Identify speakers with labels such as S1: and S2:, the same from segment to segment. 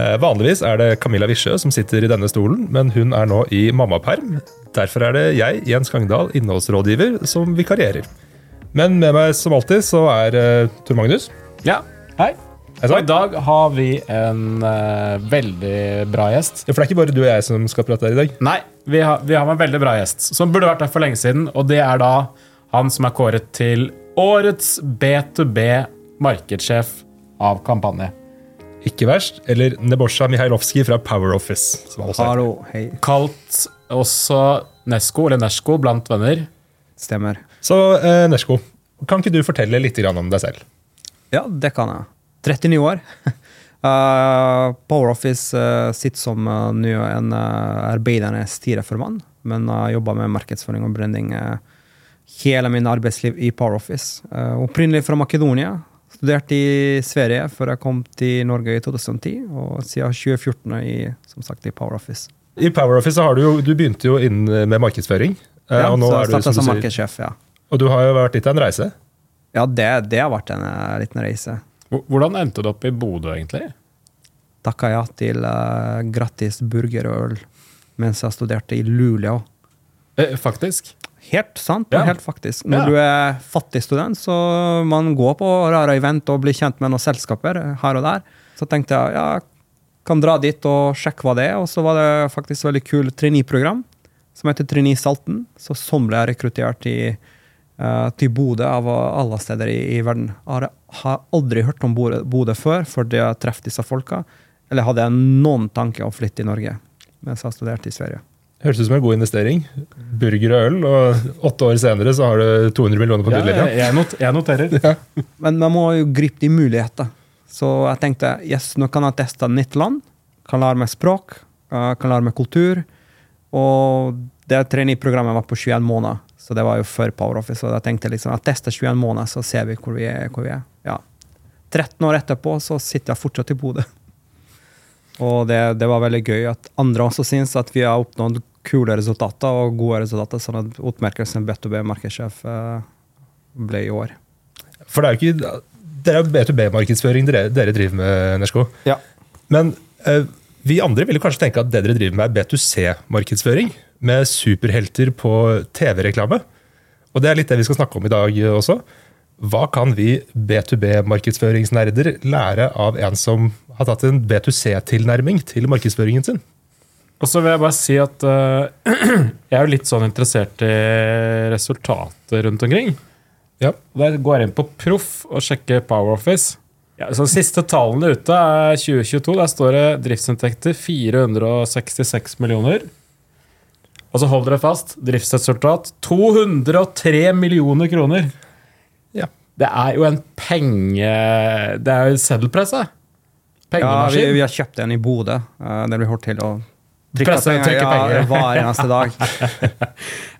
S1: Eh, vanligvis er det Camilla Wischø som sitter i denne stolen, men hun er nå i mammaperm. Derfor er det jeg, Jens Gangdal, innholdsrådgiver, som vikarierer. Men med meg som alltid så er uh, Tor Magnus.
S2: Ja, hei.
S1: Hei
S2: Og i dag har vi en uh, veldig bra gjest.
S1: Ja, For det er ikke bare du og jeg som skal prate her i dag.
S2: Nei, vi har, vi har med en veldig bra gjest, som burde vært her for lenge siden. Og det er da han som er kåret til årets B2B markedssjef av kampanje.
S1: Ikke verst. Eller Nebosja Mihailovskij fra Power Office. Som også.
S3: Hallo, hei.
S2: Kalt også Nesko, eller Nesko blant venner.
S3: Stemmer.
S1: Så eh, Nesko, kan ikke du fortelle litt om deg selv?
S3: Ja, det kan jeg. 39 år. Uh, Power Office uh, sitter som uh, nå en uh, arbeidende styreformann, men uh, jobber med markedsføring og branding uh, hele min arbeidsliv i Power Office. Uh, opprinnelig fra Makedonia. Studerte i Sverige før jeg kom til Norge i 2010, og siden 2014 i, som sagt, i Power Office.
S1: I Power Office har du jo, du begynte jo inn med markedsføring. eh,
S3: Ja,
S1: og nå
S3: så
S1: er du, som
S3: som markedssjef, ja.
S1: og du har jo vært litt av en reise.
S3: Ja, det, det har vært en uh, liten reise.
S2: Hvordan endte du opp i Bodø, egentlig?
S3: takka ja til uh, gratis burger og øl mens jeg studerte i Luleå.
S2: Eh, faktisk.
S3: Helt sant,
S2: Ja.
S3: helt faktisk. Når
S2: Ja.
S3: du er fattig student, så man går på rare event og blir kjent med noen selskaper her og der. Så tenkte jeg ja, kan dra dit og sjekke hva det er. Og så var det faktisk et veldig kult trainee-program som heter Trainee Salten. Så sånn ble jeg rekruttert til, uh, til Bodø av alle steder i, i verden. Har, har aldri hørt om Bodø, før, før jeg truffet disse folka. Eller hadde jeg noen tanke om å flytte til Norge mens jeg studerte i Sverige.
S1: Høres ut som en god investering. Burger og øl, og åtte år senere så har du 200 millioner på
S2: Ja,
S1: bunnlinja.
S2: jeg, jeg, not, jeg noterer.
S3: Men man må jo gripe de muligheter. Så jeg tenkte yes, nå kan jeg teste nytt land. Kan lære meg språk, eh, kan lære meg kultur. Og det trainee-programmet var på 21 måneder, så det var jo før Power Office. Så jeg tenkte liksom, jeg tester 21 måneder, så ser vi hvor vi er. Hvor vi er. Ja. 13 år etterpå så sitter jeg fortsatt i Bodø. Og det, det var veldig gøy at andre også syns at vi har oppnådd kule resultater og gode resultater, sånn at utmerkelsen B2B markedssjef eh, ble i år.
S1: For det er jo ikke Det er B2B-markedsføring dere, dere driver med, Nersko.
S3: Ja.
S1: Men eh, vi andre ville kanskje tenke at det dere driver med, er B2C-markedsføring. Med superhelter på TV-reklame. Og det er litt det vi skal snakke om i dag også. Hva kan vi B2B-markedsføringsnerder lære av en som har tatt en B2C-tilnærming til markedsføringen sin?
S2: Og så vil jeg bare si at uh, jeg er jo litt sånn interessert i resultater rundt omkring.
S1: Ja.
S2: Da går jeg inn på Proff og sjekker Power Office. Ja, så Siste tallene ute er 2022. Der står det driftsinntekter 466 millioner. Og så hold dere fast. Driftsresultat 203 millioner kroner.
S1: Ja.
S2: Det er jo en penge... Det er jo seddelpresse.
S3: Ja, vi, vi har kjøpt en i Bodø. Uh, der vi holdt til å trykke penger,
S2: trykke
S3: ja, hver eneste dag.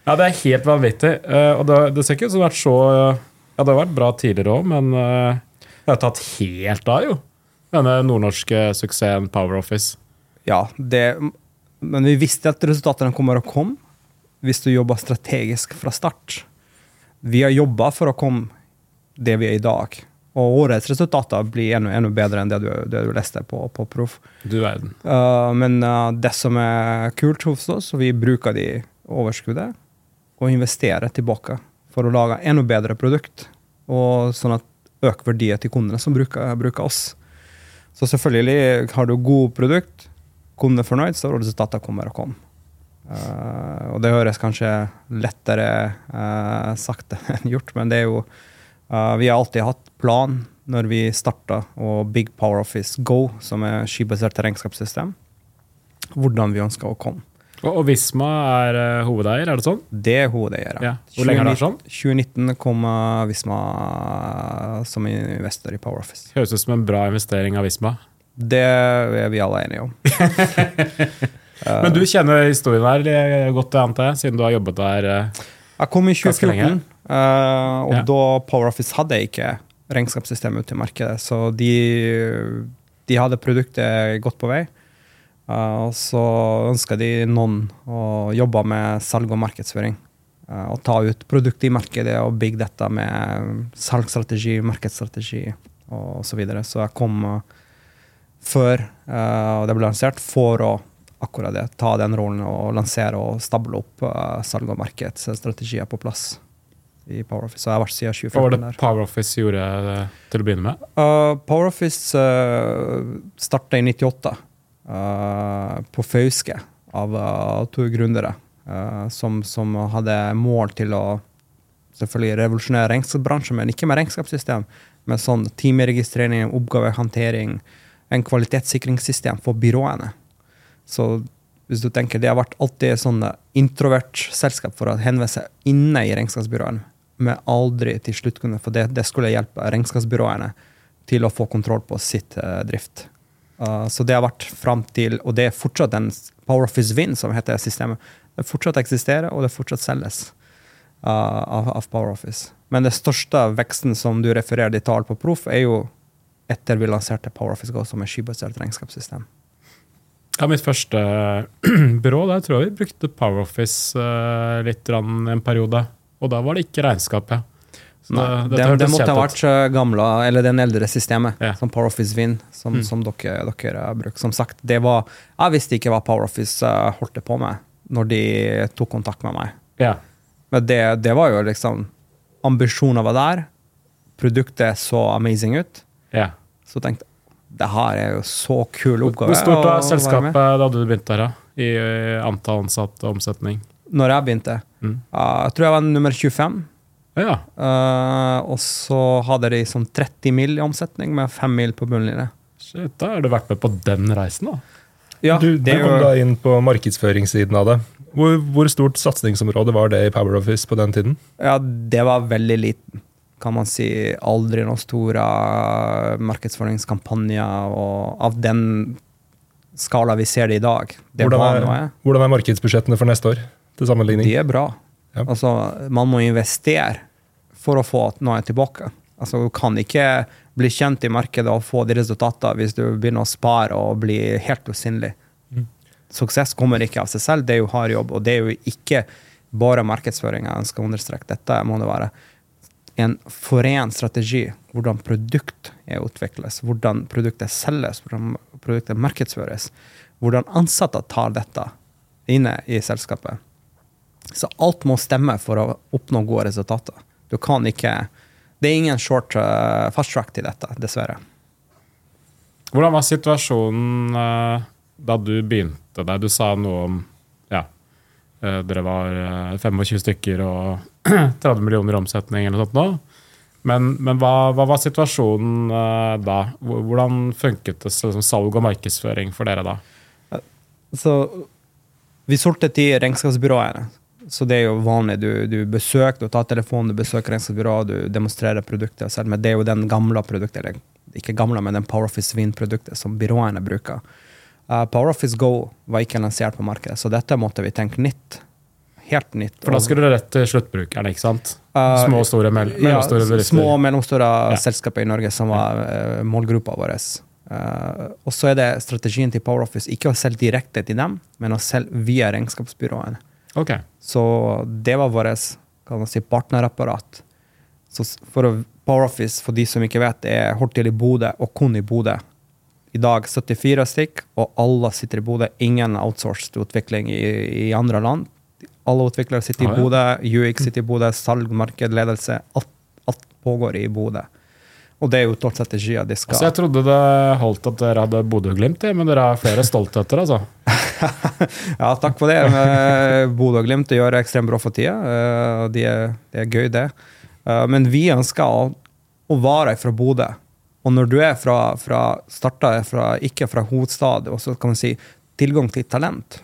S2: Ja, det er helt vanvittig. Eh, og det, det ser ikke ut som det har vært så Ja, det har vært bra tidligere òg, men eh, det har tatt helt av, jo. Denne nordnorske suksessen Power Office.
S3: Ja, det, men vi visste at resultatene kommer å komme hvis du jobber strategisk fra start. Vi har jobba for å komme det vi er i dag. Og årets resultater blir enda, enda bedre enn det du, det du leste på, på Proff.
S2: Du verden.
S3: Uh, men uh, det som er kult hos oss, så vi bruker de overskuddet og investerer tilbake for å lage enda bedre produkt, og sånn at øke verdien til kundene som bruker, bruker oss. Så selvfølgelig har du god produkt, kunde er fornøyd, så resultatene kommer og kommer. Uh, og det høres kanskje lettere uh, sagt enn gjort, men det er jo uh, Vi har alltid hatt plan når vi starta, og Big Power Office Go, som er skybasert regnskapssystem, hvordan vi ønsker å komme.
S2: Og, og Visma er uh, hovedeier, er det sånn?
S3: Det er hovedeier,
S2: Ja. Hvor lenge har det vært sånn?
S3: 2019 kom uh, Visma som investor i Power Office.
S2: Høres ut som en bra investering av Visma.
S3: Det er vi alle enige om.
S2: Men du kjenner historien her godt, antar jeg, siden du har jobbet der. eh.
S3: Jeg kom i
S2: Ganske
S3: 2014. uh, og
S2: Ja.
S3: da PowerOffice hadde ikke regnskapssystemet ute i markedet, så de, de hadde produktet godt på vei. Uh, og så ønska de noen å jobbe med salg og markedsføring. Uh, og ta ut produktet i markedet og bygge dette med salgsstrategi, markedsstrategi og så videre. Så jeg kom uh, før eh, det ble lansert for å akkurat det, ta den rollen og lansere og stable opp uh, salg- og markedsstrategier på plass i PowerOffice. Så jeg har vært siden
S2: Hva var det. PowerOffice gjorde eh, til å begynne med?
S3: Uh, PowerOffice uh, starta i 98 uh, på Fauske av uh, to gründere som, som hadde mål til å selvfølgelig revolusjonere regnskapsbransjen, men ikke med regnskapssystem, med sånn timeregistrering, oppgavehåndtering, en kvalitetssikringssystem for byråene. Så hvis du tenker, det har vært alltid sånne introvert selskap for å henvende seg inne i regnskapsbyråene, men aldri til sluttkunde, for det, det skulle hjelpe regnskapsbyråene til å få kontroll på sitt uh, drift. Uh, så det har vært fram til, og det er fortsatt en PowerOffice Win, som heter systemet. Det fortsatt eksisterer, og det fortsatt selges uh, av, av PowerOffice. Men det største veksten som du refererer i tall på Proff, er jo etter vi lanserte PowerOffice Go som et skybasert regnskapssystem.
S2: Ja, mitt første byrå, der tror jeg vi brukte PowerOffice uh, litt rann en periode. Og da var det ikke regnskapet.
S3: Nei,
S2: det,
S3: det, det måtte ha vært uh, gamle, eller den eldre systemet,
S2: Ja.
S3: som PowerOffice Win, som,
S2: Mm.
S3: som dere, dere har. Som sagt, det var, jeg visste ikke hva PowerOffice uh, holdt på med når de tok kontakt med meg.
S2: Ja.
S3: Men det, det var jo liksom Ambisjonen var der. Produktet så amazing ut.
S2: ja.
S3: Så tenkte det her er jo så kul oppgave.
S2: Hvor stort var selskapet da du begynte her. I eh, antall ansatte og omsetning?
S3: Når jeg begynte.
S2: Mm.
S3: Jeg tror jeg var nummer 25.
S2: Ja.
S3: Uh, og så hadde de sånn 30 mil i omsetning, med 5 mil på bunnlinje.
S2: Shit, da har du vært med på den reisen, da.
S3: Ja,
S1: du, du kom
S3: jo
S1: da inn på markedsføringssiden av det. Hvor, hvor stort satsingsområde var det i Power Office på den tiden?
S3: Ja, det var veldig liten. Kan man si aldri noen store markedsføringskampanjer av den skala vi ser det i dag. Det
S1: Hvordan er,
S3: noe.
S1: hvordan er markedsbudsjettene for neste år? Til sammenligning?
S3: De er bra.
S1: Ja.
S3: Altså, man må investere for å få noe tilbake. Altså, du kan ikke bli kjent i markedet og få de resultatene hvis du begynner å spare og bli helt usynlig.
S1: Mm.
S3: Suksess kommer ikke av seg selv, det er jo hard jobb. Og det er jo ikke bare markedsføring jeg ønsker å understreke. Dette må det være en forent strategi. Hvordan produkt er utvikles, hvordan produktet selges, hvordan produktet markedsføres. Hvordan ansatte tar dette inne i selskapet. Så alt må stemme for å oppnå gode resultater. Du kan ikke Det er ingen short uh, fast track til dette, dessverre.
S2: Hvordan var situasjonen uh, da du begynte der? Du sa noe om ja, eh, dere var eh, 25 stykker og 30 millioner i omsetning eller noe sånt nå. Men, men hva, hva var situasjonen uh, da? Hvordan funket det liksom, salg og markedsføring for dere da?
S3: Så vi solgte til regnskapsbyråene. Så det er jo vanlig. Du, du besøker, du tar telefonen, du besøker regnskapsbyrået, du demonstrerer produktet selv. Men det er jo den gamle produktet, eller ikke gamle, men den PowerOffice Win-produktet som byråene bruker. Uh, PowerOffice Go var ikke lansert på markedet, så dette måtte vi tenke nytt. Helt nytt.
S2: For da skulle det rett til sluttbrukerne, ikke sant?
S3: Uh,
S2: Små og store, mell mellomstore bedrifter.
S3: små og mellomstore
S2: Ja.
S3: selskaper i Norge som var uh, målgruppa vår. Uh, og så er det strategien til PowerOffice ikke å selge direkte til dem, men å selge via regnskapsbyråene.
S2: Ok.
S3: Så det var vårt si, partnerapparat. Så for Power PowerOffice, for de som ikke vet, er holdt til i Bodø, og kun i Bodø. I dag 74 stykk, og alle sitter i Bodø. Ingen outsourced utvikling i, i andre land. Alle utviklere sitter i. Bodø, UX sitter i Bodø, salg, marked, ledelse. Alt, alt pågår i Bodø. Og det er jo tolv strategier de skal
S2: Altså, jeg trodde det holdt at dere hadde Bodø-Glimt, i, men dere har flere stoltheter, altså.
S3: Ja, takk for det. Eh, Bodø og Glimt gjør ekstremt bra for tida. eh, Det er, de er gøy, det. Eh, Men vi ønsker å, å være fra Bodø. Og når du er fra, fra starta fra, ikke fra hovedstad, og så kan man si tilgang til talent,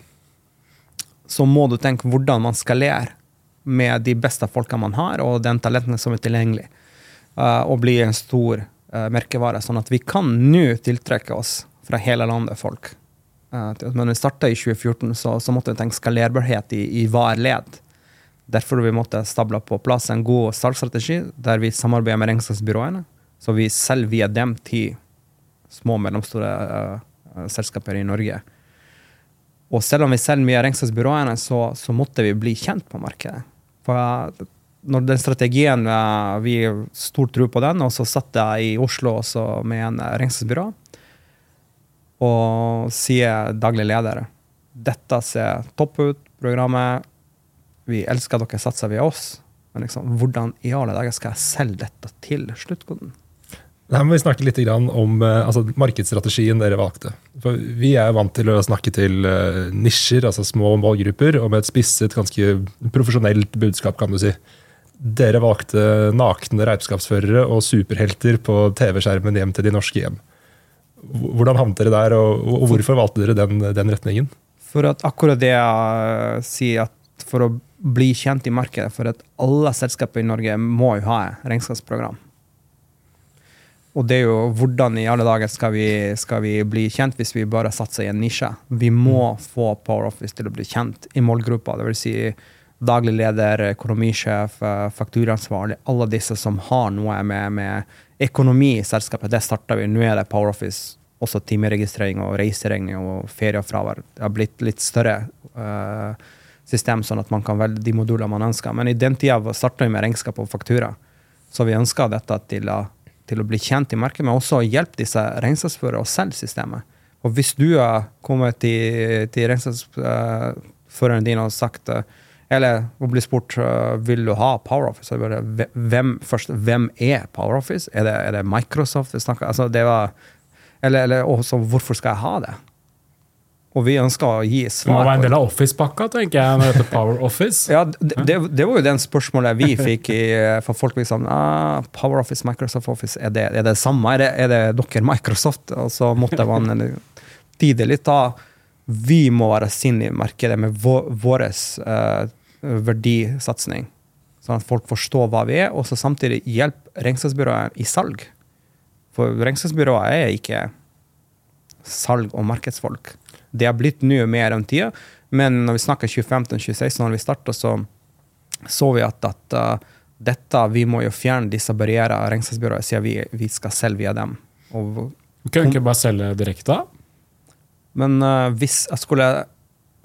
S3: så må du tenke hvordan man skalerer med de beste folka man har, og den talenten som er tilgjengelig. Eh, og bli en stor eh, merkevare, sånn at vi kan nå tiltrekke oss fra hele landet folk. Uh, men vi starta i 2014, så, så måtte vi tenke skalerbarhet i, i hver led. Derfor vi måtte stable på plass en god salgsstrategi der vi samarbeider med regnskapsbyråene. Så vi selger via dem til små og mellomstore uh, selskaper i Norge. Og selv om vi selger mye av regnskapsbyråene, så, så, måtte vi bli kjent på markedet. For uh, når den strategien uh, Vi stor tro på den, og så satt jeg i Oslo med en regnskapsbyrå og sier daglig leder dette ser topp ut, programmet. Vi elsker at dere satser via oss. Men liksom, hvordan i alle dager skal jeg selge dette til sluttkunden?
S1: Her må vi snakke litt om eh, altså, markedsstrategien dere valgte. For vi er vant til å snakke til uh, nisjer, altså små målgrupper, og med et spisset, ganske profesjonelt budskap, kan du si. Dere valgte nakne reipskapsførere og superhelter på TV-skjermen hjem til de norske hjem. Hvordan havnet dere der, og, og hvorfor valgte dere den, den, retningen?
S3: For at akkurat det jeg sier, at for å bli kjent i markedet, for at alle selskaper i Norge må jo ha regnskapsprogram. Og det er jo hvordan i alle dager skal vi, skal vi, bli kjent hvis vi bare satser i en nisje? Vi må mm. få Power Office til å bli kjent i målgruppa. Dvs. Si daglig leder, økonomisjef, fakturaansvarlig. fakturansvarlig. Alle disse som har noe med, med økonomi i selskapet. Det starta vi. Nå er det Power Office. Også timeregistrering og reiseregning og ferie og fravær. Det har blitt litt større uh, system, sånn at man kan velge de modulene man ønsker. Men i den tida starta vi med regnskap og faktura. Så vi ønska dette til å til å bli kjent i markedet, men også hjelpe disse regnskapsførerne å selge systemet. Og hvis du har kommet til, til regnskapsføreren din og sagt eller å bli spurt vil du ha PowerOffice, så bare, hvem, først, hvem er PowerOffice? Er det, er det Microsoft vi snakker altså Eller, eller også, hvorfor skal jeg ha det? Og vi ønsker å gi svar.
S2: Det var en del av Office-pakka, tenker jeg, når det heter Power Office.
S3: ja, det, det, det, var jo den spørsmålet vi fikk i, fra folk. liksom, ah, Power Office, Microsoft Office, er det er det samme? Er det, er det dere Microsoft? Og så måtte man tide litt. da, Vi må være sinne i markedet med vår, vår uh, verdisatsing. Sånn at folk forstår hva vi er, og så samtidig hjelpe regnskapsbyrået i salg. For regnskapsbyrået er ikke salg- og markedsfolk. Det har blitt mye mer om tida, men når vi snakker 2015-2016, når vi starta, så så vi at, at uh, dette, vi må jo fjerne disse barrierene regnskapsbyrået sier vi, vi skal selge via dem.
S2: Og, kan vi ikke bare selge direkte?
S3: Men uh, hvis jeg skulle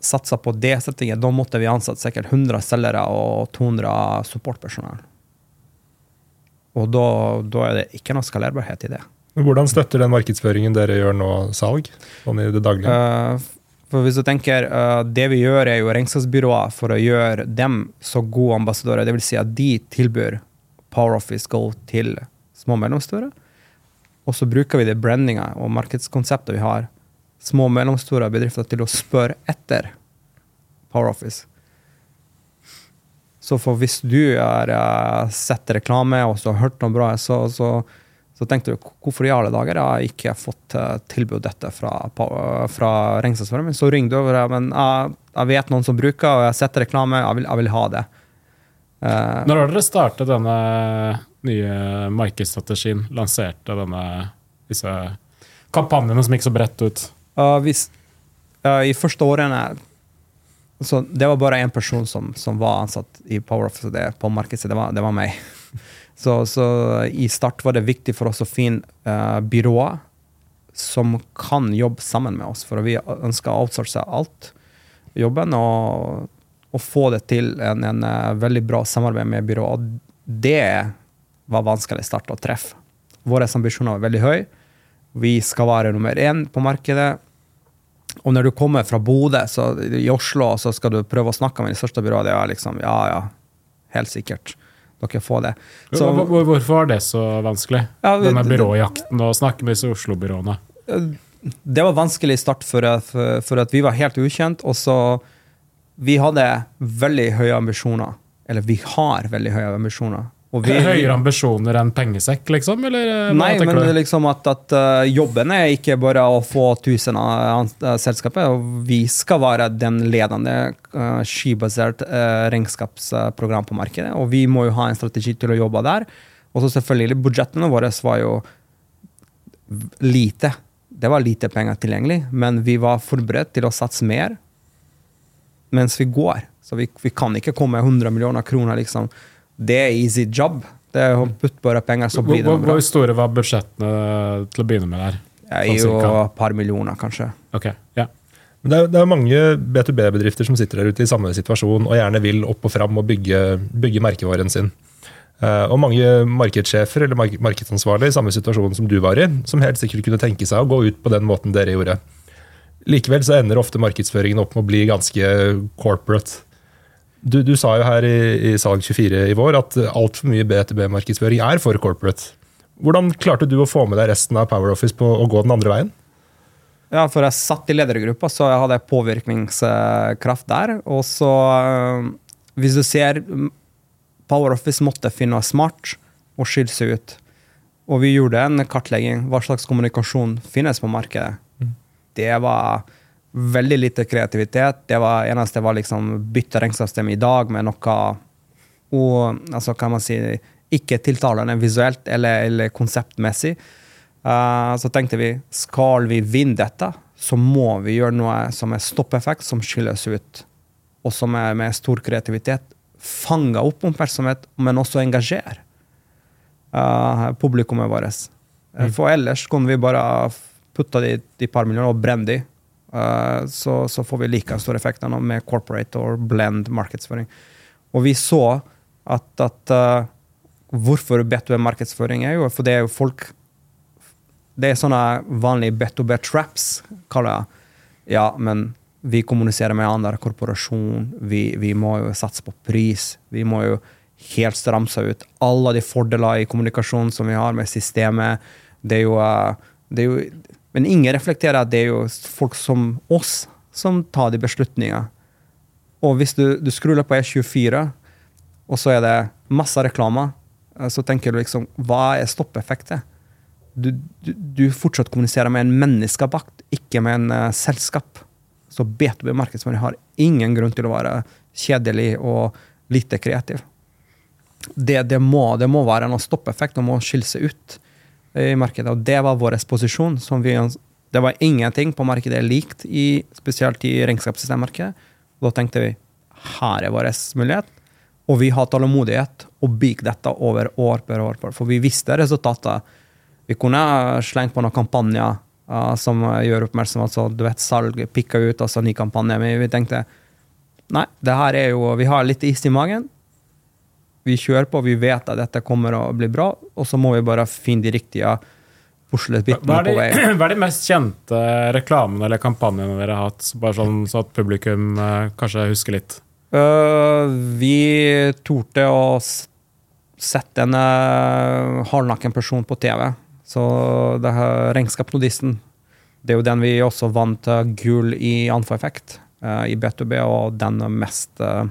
S3: satsa på det settinget, da måtte vi ansatt sikkert 100 selgere og 200 supportpersonell. Og da, da er det ikke noe skalerbarhet i det.
S1: Hvordan støtter den markedsføringen dere gjør nå, salg? Sånn i det daglige? Uh,
S3: for hvis du tenker, uh, Det vi gjør, er jo regnskapsbyråer for å gjøre dem så gode ambassadører. Dvs. Si at de tilbyr Power Office Go til små og mellomstore. Og så bruker vi det brandinga og markedskonseptet vi har, små og mellomstore bedrifter til å spørre etter Power Office. Så for hvis du har uh, sett reklame og så har hørt noe bra, så, så så tenkte du hvorfor i alle dager har jeg ikke fått uh, tilbud dette fra, uh, fra regnskapsføreren Så ringte du over, men jeg, jeg, vet noen som bruker, og jeg har sett reklame, jeg vil, jeg vil ha det.
S2: Uh, Når har dere startet denne nye markedsstrategien? Lanserte denne, disse kampanjene som gikk så bredt ut?
S3: Uh, hvis, I første årene så Det var bare én person som, som, var ansatt i Power Office på markedet, det var, det var meg. Så, så, i start var det viktig for oss å finne uh, byråer som kan jobbe sammen med oss, for vi ønsker å outsource alt jobben og, og få det til en, en uh, veldig bra samarbeid med byrået. Det var vanskelig start å treffe. Våre ambisjoner var veldig høye. Vi skal være nummer én på markedet. Og når du kommer fra Bodø i Oslo så skal du prøve å snakke med de største byråene, det er liksom Ja, ja, helt sikkert dere få det.
S2: Så, Hvorfor var det så vanskelig? Ja, Denne byråjakten og snakke med disse Oslo-byråene?
S3: Det var vanskelig i start for for, for at, vi var helt ukjent. Og så Vi hadde veldig høye ambisjoner. Eller vi har veldig høye ambisjoner.
S2: Vi, Høyere ambisjoner enn pengesekk, liksom? Eller,
S3: eh, nei, men det liksom at, at uh, jobben er ikke bare å få 1000 uh, og Vi skal være den ledende uh, skybasert uh, regnskapsprogram på markedet. Og vi må jo ha en strategi til å jobbe der. Og så selvfølgelig, budsjettene våre var jo lite. Det var lite penger tilgjengelig, men vi var forberedt til å satse mer mens vi går. Så vi, vi kan ikke komme med 100 millioner kroner, liksom. Det er easy job. Det er å putte bare penger, så blir det noe bra.
S2: hvor store var budsjettene til å begynne med der?
S3: Det er jo
S2: Sånn
S3: et par millioner, kanskje.
S2: Ok, ja.
S1: Men det er, det er mange B2B-bedrifter som sitter der ute i samme situasjon og gjerne vil opp og fram og bygge, bygge merkevaren sin. Eh, og mange markedssjefer eller mark markedsansvarlige i samme situasjon som du var i, som helt sikkert kunne tenke seg å gå ut på den måten dere gjorde. Likevel så ender ofte markedsføringen opp med å bli ganske corporate. Du, du sa jo her i, i Salg24 i vår at altfor mye B2B-markedsføring er for corporate. Hvordan klarte du å få med deg resten av Power Office på å gå den andre veien?
S3: Ja, for jeg satt i ledergruppa, så jeg hadde påvirkningskraft der. Og så, øh, hvis du ser mm, Power Office måtte finne noe smart og skille seg ut. Og vi gjorde en kartlegging. Hva slags kommunikasjon finnes på markedet? Det var veldig lite kreativitet. Det var eneste var liksom bytte regnskapssystem i dag med noe og, altså kan man si, ikke tiltalende visuelt eller, eller konseptmessig. Uh, så tenkte vi skal vi vinne dette, så må vi gjøre noe som er stoppeffekt, som skilles ut, og som er med stor kreativitet. Fange opp oppmerksomhet, men også engasjere uh, publikummet vårt. Mm. For ellers kunne vi bare putte de, et par millioner og brenne de. Eh, så, så får vi like stor effekt med corporate og blend markedsføring. Og vi så at, at uh, Hvorfor B2B-markedsføring er jo For det er jo folk Det er sånne vanlige B2B-traps, kaller jeg. Ja, men vi kommuniserer med andre korporasjon. Vi, vi må jo satse på pris. Vi må jo helt stramse ut. Alle de fordeler i kommunikasjon som vi har med systemet. Det er jo, eh, det er jo Men ingen reflekterer at det er jo folk som oss som tar de beslutningene. Og hvis du, du skrur på E24, og så er det masse reklame, eh, så tenker du liksom Hva er stoppeffektet? Du, du, du fortsatt kommuniserer med en menneske bak, ikke med en uh, selskap. Så B2B-markedsføring har ingen grunn til å være kjedelig og lite kreativ. Det, det, må, det må være en stoppeffekt, det må skille seg ut i markedet. Og det var vår posisjon. Vi, det var ingenting på markedet likt, i, spesielt i regnskapssystemmarkedet. Da tenkte vi her er vår mulighet. Og vi har tålmodighet og bygge dette over år per år. For vi visste resultatet. Vi kunne slengt på noen kampanjer uh, som gjør oppmerksom altså, du vet, salg pikka ut, altså ny kampanje. Men vi tenkte nei, det her er jo Vi har litt is i magen. Vi kjører på, vi vet at dette kommer å bli bra, og så må vi bare finne de riktige
S2: Hva
S3: puslespillene
S2: er,
S3: på vei.
S2: hva er de mest kjente reklamene eller kampanjene dere har hatt? Bare sånn så at publikum eh, kanskje husker litt.
S3: Uh, vi torde å sette en uh, hardnakken person på TV. Så det her Regnskapsnodisten, det er jo den vi også vant uh, gull i Anfa-effekt uh, i B2B, og den mest uh,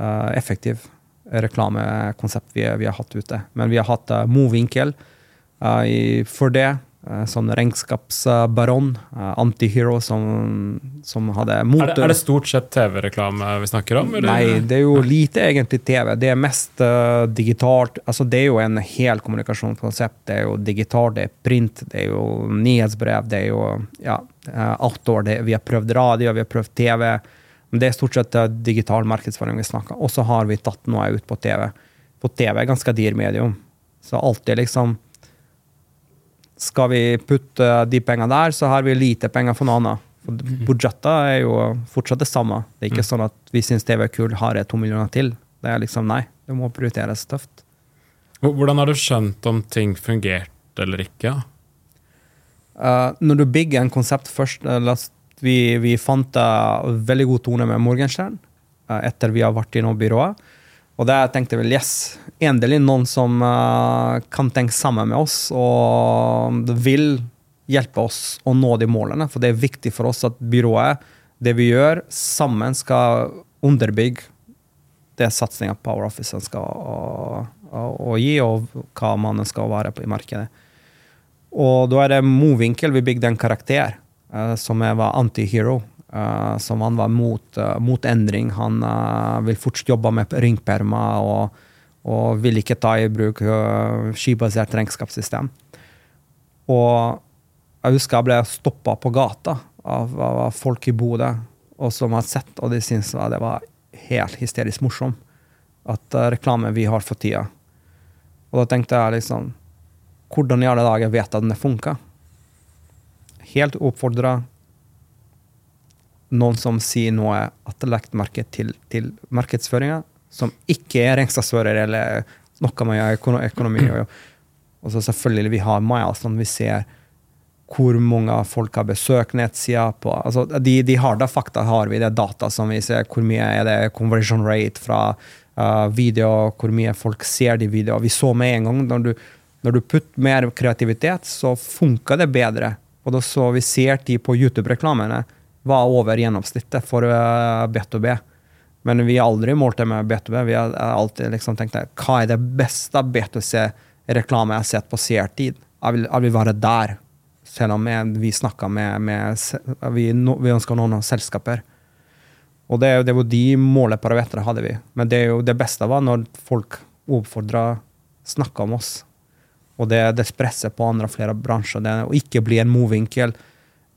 S3: uh, effektiv reklamekonsept vi, vi har hatt ute. Men vi har hatt uh, Movinkel uh, i, for det. uh, sånn regnskapsbaron, uh, antihero, som, som hadde
S2: Er det, er det stort sett TV-reklame vi snakker om? eller?
S3: Nei, det er jo lite egentlig TV. Det er mest eh, digitalt. Altså, det er jo en hel kommunikasjonskonsept. Det er jo digitalt, det er print, det er jo nyhetsbrev, det er jo ja, eh, outdoor. Det, vi har prøvd radio, vi har prøvd TV. Men det er stort sett eh, digital markedsføring vi snakker Og så har vi tatt noe ut på TV. På TV er ganske dyr medium. Så alltid liksom Skal vi putte de pengene der, så har vi lite penger for noe annet. For Budsjettet er jo fortsatt det samme. Det er ikke sånn at vi syns TV er kul, har jeg to millioner til. Det er liksom nei, det må prioriteres tøft.
S2: Hvordan har du skjønt om ting fungerte eller ikke?
S3: Uh, når du bygger en konsept først uh, la oss- vi, vi fant en veldig god tone med Morgenstern uh, etter vi har vært innom byrået. Og der tenkte vel yes, endelig noen som uh, kan tenke sammen med oss og vil hjelpe oss å nå de målene. For det er viktig for oss at byrået, det vi gjør, sammen skal underbygge det satsinga Power Office skal å, å, å gi, og hva man skal være på i markedet. Og da er det Movinkel vi bygde en karakter eh, som er- var antihero. Uh, som han var mot, uh, mot endring. Han uh, vil fort jobbe med ringperma og, og vil ikke ta i bruk skibasert regnskapssystem. Og jeg husker jeg ble stoppa på gata av, av folk i Bodø og som har sett, og de syntes det var helt hysterisk morsom. At reklame vi har for tida. Og da tenkte jeg liksom Hvordan i alle dager vet jeg at den funker? Helt oppfordra noen som sier noe at det er lagt merke til, til markedsføringa, som ikke er regnskapsfører eller noe med økonomi. Og, og så selvfølgelig vi har milestone. vi ser hvor mange folk har besøkt nettsida. på, altså De, de harde fakta har vi, det er data som vi ser. Hvor mye er det conversion rate fra uh, video, hvor mye folk ser de videoene. Vi så med en gang når du, når du putter mer kreativitet, så funker det bedre. Og da så vi de på YouTube-reklamene var over gjennomsnittet for uh, B2B. Men vi har aldri målt det med B2B. Vi har alltid liksom tenkt hva er det beste B2C-reklame jeg har sett på seertid? Jeg vil, jeg vil være der. Selv om vi snakker med, med vi, vi ønsker noen selskaper. Og det, det var de måleparametrene hadde vi. Men det, det, beste var når folk oppfordra snakka om oss. Og det, det presset på andre og flere bransjer. Det, å ikke bli en movinkel.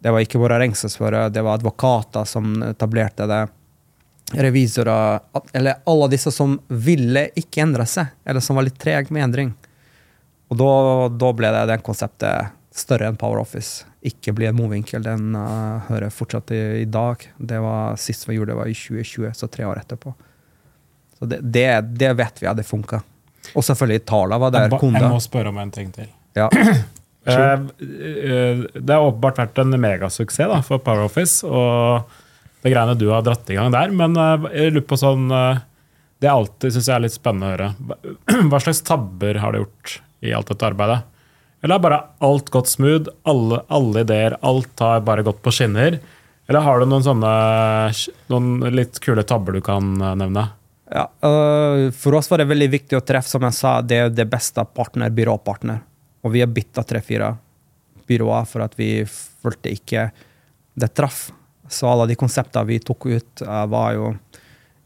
S3: Det var ikke våre regnskapsførere, det var advokater som etablerte det. Revisorer Eller alle disse som ville ikke endre seg, eller som var litt trege med endring. Og da, da, ble det den konseptet større enn Power Office. Ikke bli en movinkel. Den uh, hører fortsatt i, i, dag. Det var Sist vi gjorde det, var i 2020, så tre år etterpå. Så det, det, det vet vi det funka. Og selvfølgelig Tala var der.
S2: Jeg, jeg må spørre om en ting til.
S3: Ja.
S2: Eh, eh, det har åpenbart vært en megasuksess da, for Power Office og det greiene du har dratt i gang der. Men eh, jeg lurer på sånn Det er alltid synes jeg er litt spennende å høre. Hva slags tabber har du gjort i alt dette arbeidet? Eller har bare alt gått smooth? Alle, alle ideer, alt har bare gått på skinner? Eller har du noen sånne noen litt kule tabber du kan nevne?
S3: Ja, For oss var det veldig viktig å treffe, som jeg sa, det er det beste partner, byråpartner. Og vi har bytta tre-fire byråer for at vi følte ikke det traff. Så alle de konseptene vi tok ut, uh, var jo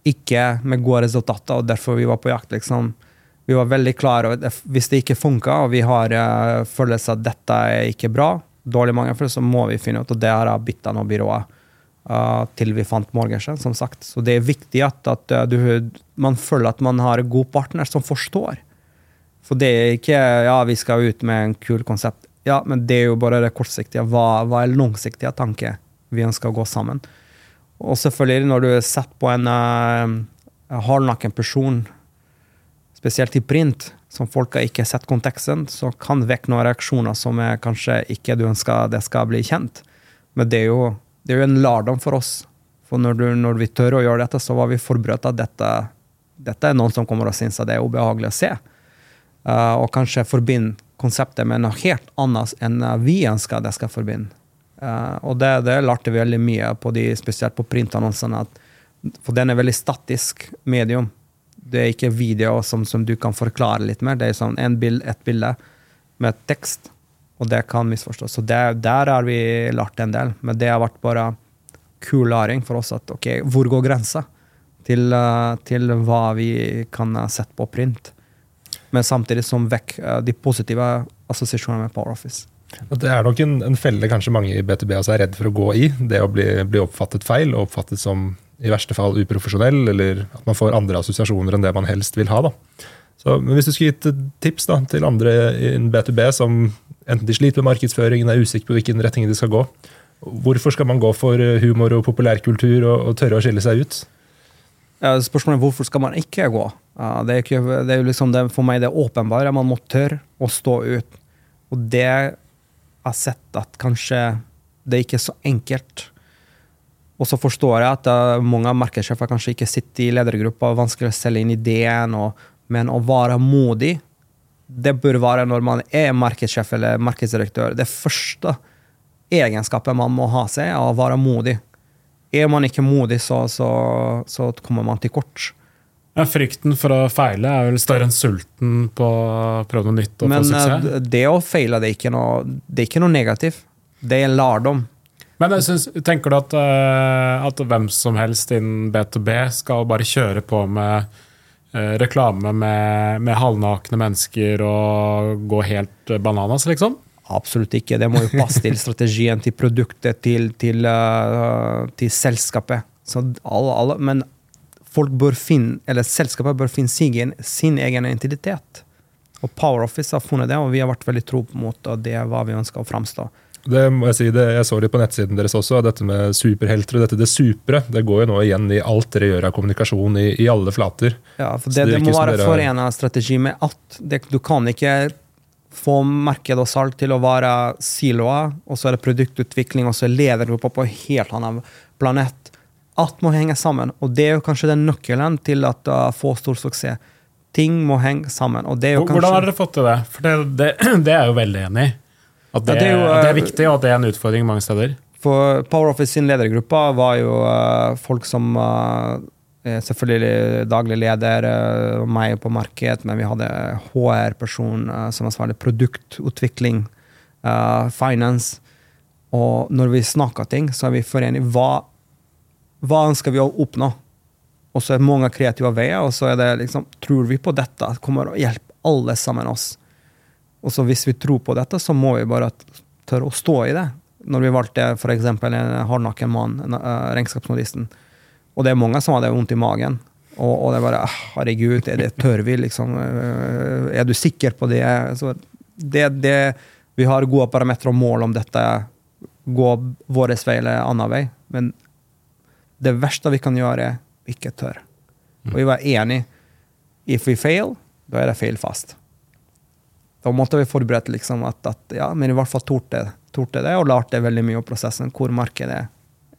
S3: ikke med gode resultater, og derfor vi var på jakt. liksom. Vi var veldig klare og hvis det ikke funka, og vi har uh, følelse at dette er ikke bra, dårlig mange, så må vi finne ut, og det har jeg bytta noen byråer. Uh, til vi fant Morgensen, som sagt. Så det er viktig at, at uh, du, man føler at man har en god partner som forstår. For det er ikke ja, vi skal ut med en kul konsept. Ja, men det er jo bare det kortsiktige. Hva, hva er langsiktige tanker vi ønsker å gå sammen? Og selvfølgelig, når du er sett på en uh, hardnakken person, spesielt i print, som folk har ikke sett konteksten, så kan vekke noen reaksjoner som er kanskje ikke du ønsker det skal bli kjent. Men det er jo, det er jo en lærdom for oss. For når, du, når, vi tør å gjøre dette, så var vi forberedt at dette, dette er noen som kommer og synes at det er ubehagelig å se. Uh, og kanskje forbinde konseptet med noe helt annet enn vi ønsker det skal forbinde. Uh, og det, det lærte vi veldig mye på de, spesielt på printannonsene. For den er veldig statisk medium. Det er ikke video som, som du kan forklare litt mer. Det er sånn bild, et bilde med tekst, og det kan misforstås. Så det, der har vi lært en del. Men det har vært bare kul læring for oss. at ok, Hvor går grensa til, uh, til hva vi kan sette på print? men samtidig som vekk eh, de positive assosiasjonene med Power Office.
S1: Det er nok en, en, felle kanskje mange i B2B også er redd for å gå i. Det å bli, bli, oppfattet feil og oppfattet som i verste fall uprofesjonell, eller at man får andre assosiasjoner enn det man helst vil ha. Da. Så, men Hvis du skulle gitt tips da, til andre i B2B som enten de sliter med markedsføringen, er usikre på hvilken retning de skal gå, hvorfor skal man gå for humor og populærkultur og, og tørre å skille seg ut?
S3: Spørsmålet er hvorfor skal man ikke gå? Det er, ikke, det er liksom det, for meg det åpenbare. Man må tørre å stå ut. Og det jeg har sett at kanskje det er ikke så enkelt. Og så forstår jeg at uh, mange av markedssjefer kanskje ikke sitter i ledergruppa, vanskelig å selge inn ideen, og, men å være modig, det bør være når man er markedssjef eller markedsdirektør. Det første egenskapet man må ha seg, er å være modig. Er man ikke modig, så, så, så kommer man til kort.
S2: Ja, frykten for å feile er vel større enn sulten på å prøve noe nytt og
S3: Men,
S2: få suksess?
S3: Men det å feile det er ikke noe, det er negativt. Det er en lærdom.
S2: Men synes, tenker du at, uh, at, hvem som helst innen B2B skal bare kjøre på med reklame med, med halvnakne mennesker og gå helt bananas, liksom?
S3: Absolutt ikke. Det må jo passe til strategien, til produktet, til, til, uh, til selskapet. Alle, alle, men folk bør finne, eller selskapet bør finne sin, sin egen identitet. Og Power Office har funnet det, og vi har vært veldig tro mot at det er hva vi ønsker å framstå.
S1: Det må Jeg si, det, jeg så litt på nettsiden deres også, dette med superhelter og dette det supre. Det går jo nå igjen i alt dere gjør av kommunikasjon i, i alle flater.
S3: Ja, for det,
S1: det
S3: det må være
S1: dere-
S3: forena strategi med at Det, du kan ikke få marked og salg til å være siloer, og så er det produktutvikling, og så lever du på en helt annen planet. Alt må henge sammen, og det er jo kanskje den nøkkelen til at uh, få stor suksess. Ting må henge sammen. og det er jo
S2: Hvordan
S3: kanskje...
S2: har dere fått til det? For det, det, det er jeg jo veldig enig i. At det,
S3: det er jo,
S2: det er
S3: eh,
S2: viktig, og at det er en utfordring mange steder.
S3: For Power Office sin ledergruppe var jo eh, folk som eh, selvfølgelig daglig leder, meg på marked, men vi hadde HR-person som ansvarlig produktutvikling, finance. Og når vi snakker ting, så er vi forenige. Hva, hva ønsker vi å oppnå? Og så er det mange kreative veier, og så er det liksom Tror vi på dette? Kommer å hjelpe alle sammen oss? Og så hvis vi tror på dette, så må vi bare tørre å stå i det. Når vi valgte f.eks. en hardnakken mann, en, uh, regnskapsnodisten. Og det er mange som hadde vondt i magen. Og, og det er bare ah, Herregud, er det tør vi, liksom? Eh, er du sikker på det? Så det, det vi har gode parametere og mål om dette går vår vei eller annen vei. Men det verste vi kan gjøre, er ikke tørre. Og vi var enige. If we fail, da er det feil fast. Da måtte vi forberede liksom at, at ja, men i hvert fall torde, det, og lærte veldig mye om prosessen, hvor markedet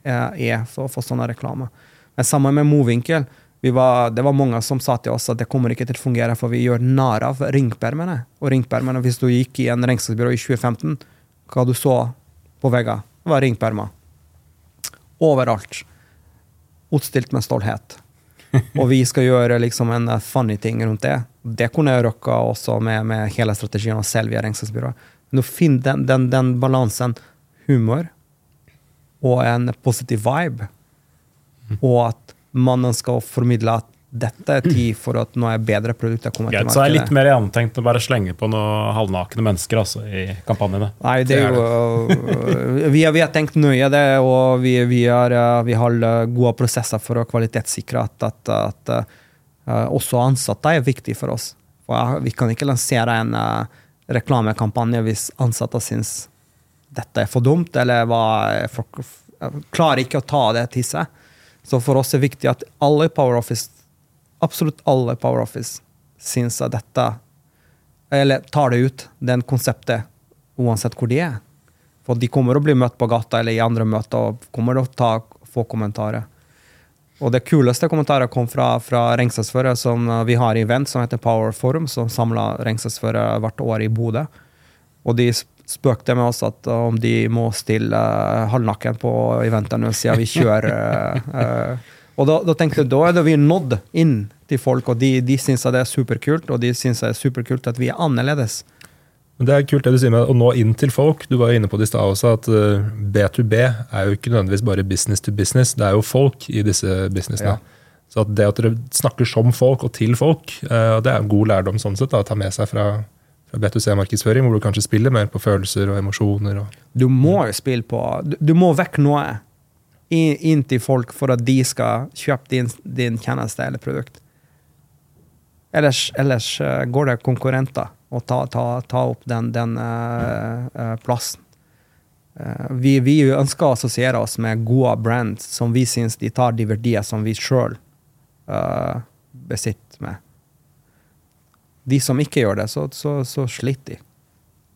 S3: er, for, for sånne reklame. Men sammen med Movinkel, vi var, det var mange som sa til oss at det kommer ikke til å fungere, for vi gjør narr av ringpermene. Og ringpermene, hvis du gikk i en regnskapsbyrå i 2015, hva du så på veggene, var ringpermer. Overalt. Utstilt med stolthet. Og vi skal gjøre liksom en eh, funny ting rundt det. Det kunne jeg rocka også med, med hele strategien å selge via regnskapsbyrå. Men å finne den, den, den balansen, humor og en positiv vibe, og at mannen skal formidle at dette er tid for at nå er bedre produkter kommet til
S2: markedet. så er det litt
S3: markedet.
S2: mer gjennomtenkt å bare slenge på noen halvnakne mennesker altså, i kampanjene.
S3: Nei, det er jo vi, har, vi har tenkt nøye det, og vi, vi, har, øh, vi har øh, gode prosesser for å kvalitetssikre at, at, at uh, også ansatte er viktig for oss. For vi kan ikke lansere en uh, reklamekampanje hvis ansatte syns dette er for dumt, eller hva folk klarer ikke å ta det til seg. Så for oss er det viktig at alle i Power Office, absolutt alle i Power Office, syns at dette eller tar det ut, den konseptet, uansett hvor de er. For de kommer å bli møtt på gata eller i andre møter og kommer å ta, få kommentarer. Og det kuleste kommentaret kom fra, fra regnskapsførere som uh, vi har i event som heter Power Forum, som samler regnskapsførere hvert år i Bodø. Og de spøkte med oss at uh, om de må stille uh, halvnakken på eventene siden vi kjører uh, Og da, da tenkte jeg da er det vi nådd inn til folk, og de, de syns det er superkult, og de syns det er superkult at vi er annerledes.
S1: Men Det er kult det du sier med å nå inn til folk. Du var jo inne på det i stad også, at eh, B2B er jo ikke nødvendigvis bare business to business. Det er jo folk i disse businessene.
S3: Ja.
S1: Så at det at dere snakker som folk og til folk, eh, det er en god lærdom sånn sett da, å ta med seg fra, fra B2C-markedsføring, hvor du kanskje spiller mer på følelser og emosjoner. Og,
S3: Du må jo spille på Du, du må vekk noe inn til folk for at de skal kjøpe din, din tjeneste eller produkt. Ellers, ellers eh, går det konkurrenter og ta, ta, ta opp den, den uh, plassen. Uh, vi, vi ønsker å assosiere oss med gode brands som vi syns de tar de verdier som vi sjøl besitter med. De som ikke gjør det, så, så, så sliter de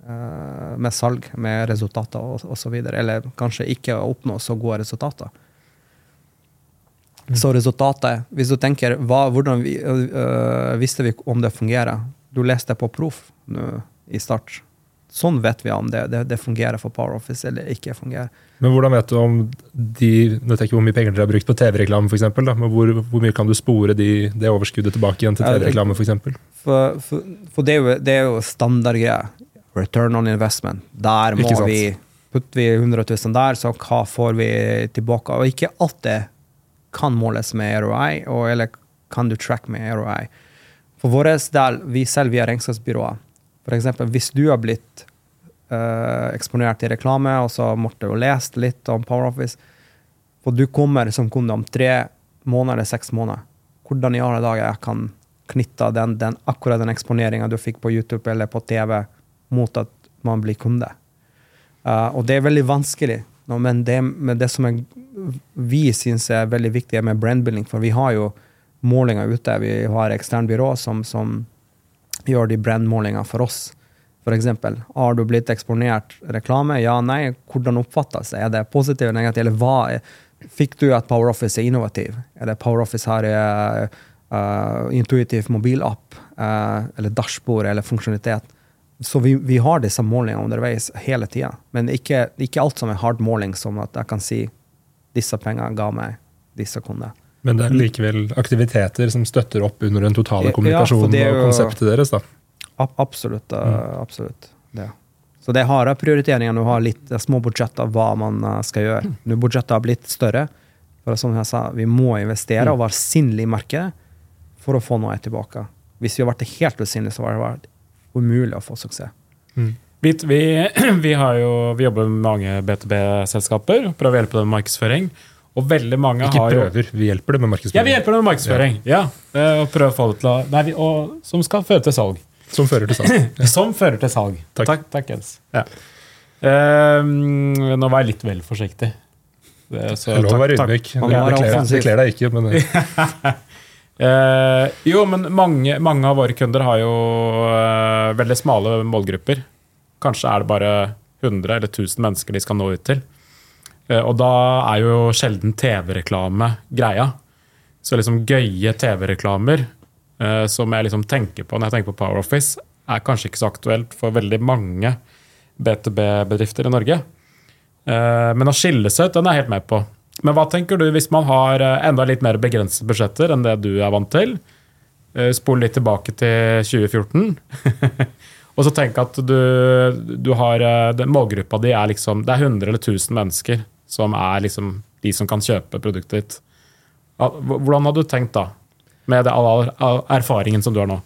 S3: med salg, med resultater osv. Eller kanskje ikke oppnå så gode resultater. Så resultatet, hvis du tenker hva, hvordan vi, øh, visste vi om det fungerer Du leste på proff i start. Sånn vet vi om det, det, det fungerer for Power Office eller ikke fungerer.
S1: men hvordan vet du om de Nå tenker jeg hvor mye penger dere har brukt på TV-reklame, f.eks. Men hvor, hvor mye kan du spore de, det overskuddet tilbake igjen til TV-reklame, f.eks.?
S3: For, for, for det er jo, det er jo standardgreier. Return on investment. Der må vi Putter vi 100 000 der, så hva får vi tilbake? Og ikke alt det kan måles med ROI, og, eller kan du track med ROI. For vår del, vi selv via regnskapsbyrået. Eksempel, hvis du har blitt uh, eksponert i reklame, og så måtte du lest litt om PowerOffice, for du kommer som kunde om tre måneder eller seks måneder, hvordan i alle dager jeg kan knytte den, den, akkurat den eksponeringa du fikk på YouTube eller på TV, mot at man blir kunde. Uh, og det er veldig vanskelig. No, men, det, men det som er, vi syns er veldig viktig, er med brandbuilding. For vi har jo målinger ute. Vi har ekstern byrå som, som gjør de brandmålingene for oss. Eksempel, har du blitt eksponert reklame? Ja, nei. Hvordan oppfattes det? Er det positivt eller negativt? Eller hva er, fikk du at Power Office er innovativ? Eller Power Office har uh, intuitiv mobilapp? Uh, eller dashbord eller funksjonalitet? Så vi, vi, har disse målingene underveis hele tida. Men ikke, ikke, alt som er hard måling, som at jeg kan si disse pengene ga meg disse kunder.
S1: Men det er likevel aktiviteter som støtter opp under den totale kommunikasjonen ja, og konseptet deres? da?
S3: Absolutt. Mm. absolutt. Det. Så det er harde prioriteringer når du har litt små budsjetter hva man uh, skal gjøre. Mm. Når budsjettet har blitt større, for som jeg sa, vi må investere mm. og være synlige i markedet for å få noe tilbake. Hvis vi har vært helt usynlige, så har det vært umulig å få suksess.
S2: Mm. Vi, vi, vi, jo, vi, jobber med mange B2B-selskaper og prøver å hjelpe dem med markedsføring. Og veldig mange
S1: Ikke
S2: har
S1: prøver, vi hjelper dem med markedsføring.
S2: Ja, vi hjelper dem med markedsføring. Ja. ja. Og prøver å få det til å Nei, vi, og, Som skal føre til salg.
S1: Som fører til salg.
S2: Ja. som fører til salg. Takk, takk, takk Jens. Ja. Uh, nå var jeg litt vel forsiktig.
S1: Det, er Lov å være ydmyk. Det kler deg ikke, men
S2: uh, Jo, men mange, mange, av våre kunder har jo eh, veldig smale målgrupper. Kanskje er det bare 100 eller 1000 mennesker de skal nå ut til. Eh, og da er jo sjelden TV-reklame greia. Så liksom gøye TV-reklamer uh, som jeg liksom tenker på når jeg tenker på Power Office, er kanskje ikke så aktuelt for veldig mange B2B-bedrifter i Norge. Uh, men å skille seg ut, den er jeg helt med på. Men hva tenker du hvis man har enda litt mer begrensede budsjetter enn det du er vant til? Spol litt tilbake til 2014. Og så tenk at du, du har Målgruppa di er liksom Det er 100 eller 1000 mennesker som er liksom de som kan kjøpe produktet ditt. Hvordan hadde du tenkt da? med all erfaringen som du har nå?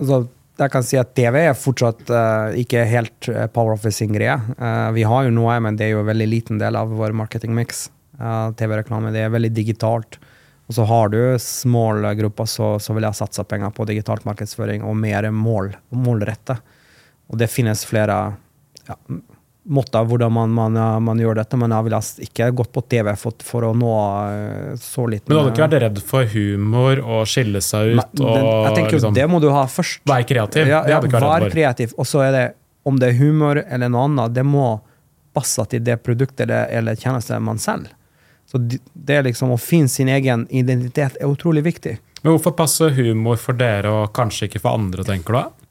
S3: Altså, jeg kan si at TV er fortsatt uh, ikke helt uh, Power Office sin greie. Uh, vi har jo noe, men det er jo en veldig liten del av vår marketingmix. Uh, TV-reklame det er veldig digitalt. Og så har du small grupper, så, så vil jeg satse penger på digitalt markedsføring og mer mål, målrette. Og det finnes flere ja, måter hvordan man, man, man, gjør dette, men jeg ville ikke gått på TV for, for, å nå eh, så liten
S2: Men du hadde ikke vært redd for humor og skille seg ut? Men, og,
S3: jeg tenker liksom, Det må du ha først.
S2: Vær kreativ.
S3: Ja, ja vær kreativ. Og så er det, om det er humor eller noe annet, det må passe til det produktet eller, eller tjeneste man selger. Så det liksom Å finne sin egen identitet er utrolig viktig.
S2: Men hvorfor passer humor for dere og kanskje ikke for andre, tenker du?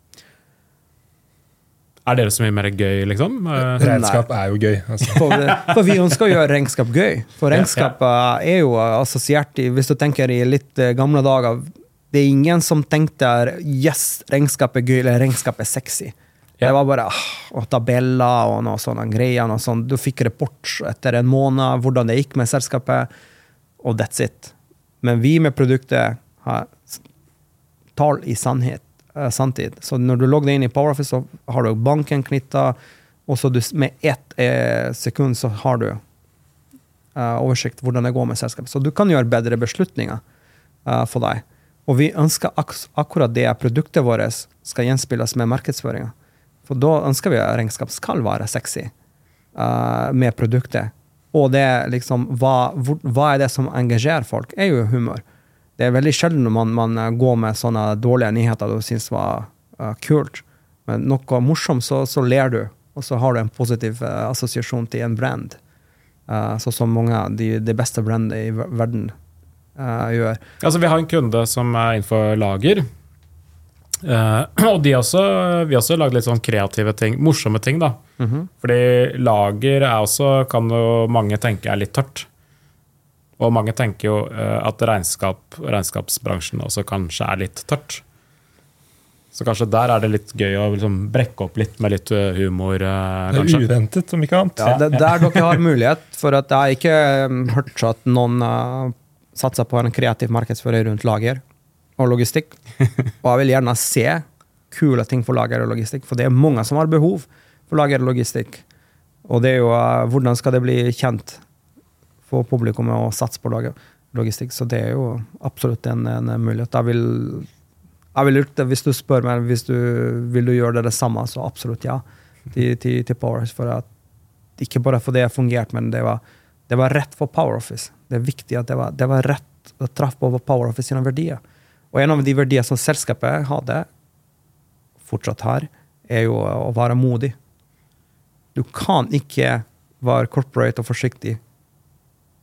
S2: Er dere så mye mer gøy, liksom?
S1: Eh, regnskap er jo gøy.
S3: Altså. For, for, vi ønsker å gjøre regnskap gøy. For regnskap er jo assosiert i Hvis du tenker i litt eh, gamle dager Det er ingen som tenkte yes, regnskap er gøy, eller regnskap er sexy. Det var bare og tabeller og noe sånne greier. Noe sånt. Du fikk rapport etter en måned hvordan det gikk med selskapet, og that's it. Men vi med produktet har tall i sannhet samtidig. Så når du logger deg inn i PowerOffice, så har du banken knytta, og så du, med ett eh, sekund så har du uh, oversikt hvordan det går med selskapet. Så du kan gjøre bedre beslutninger for deg. Og vi ønsker ak akkurat det produktet vårt skal gjenspilles med markedsføringa. For da ønsker vi at regnskap skal være sexy uh, med produktet. Og det liksom, hva, hvor, hva er det som engasjerer folk? er jo humor det er veldig sjelden man, man, eh, går med sånne dårlige nyheter du syns var uh, kult. Men noe morsomt, så, så, ler du, og så har du en positiv uh, assosiasjon til en brand. Uh, sånn som mange av de, de, beste brandene i verden gjør.
S2: Altså, vi har en kunde som er innenfor lager. og de også, vi har også lagd litt sånn kreative ting, morsomme ting. da. Mm -hmm. Fordi lager er også, kan jo mange tenke er litt tørt. Og mange tenker jo eh, at regnskap, regnskapsbransjen også kanskje er litt tørt. Så kanskje der er det litt gøy å liksom brekke opp litt med litt eh, humor. Eh,
S1: kanskje. Det er uventet, om ikke annet.
S3: Ja, det er der dere har mulighet. For at jeg har ikke um, hørt at noen uh, satser på en kreativ markedsføring rundt lager og logistikk. Og jeg vil gjerne se kule ting for lager og logistikk, for det er mange som har behov for lager og logistikk. Og det er jo uh, hvordan skal det bli kjent få publikummet å satse på logistikk. Så det er jo absolutt en, en mulighet. Jeg vil, jeg vil Hvis du spør meg hvis du vil du gjøre det det samme, så absolutt ja. Til, til, til Powerhouse. For at, ikke bare fordi har fungert, men det var, det var rett for Power Office. Det er viktig at det var, det var rett å traff på Power Office sine verdier. Og en av de verdiene som selskapet hadde, fortsatt har, er jo å være modig. Du kan ikke være corporate og forsiktig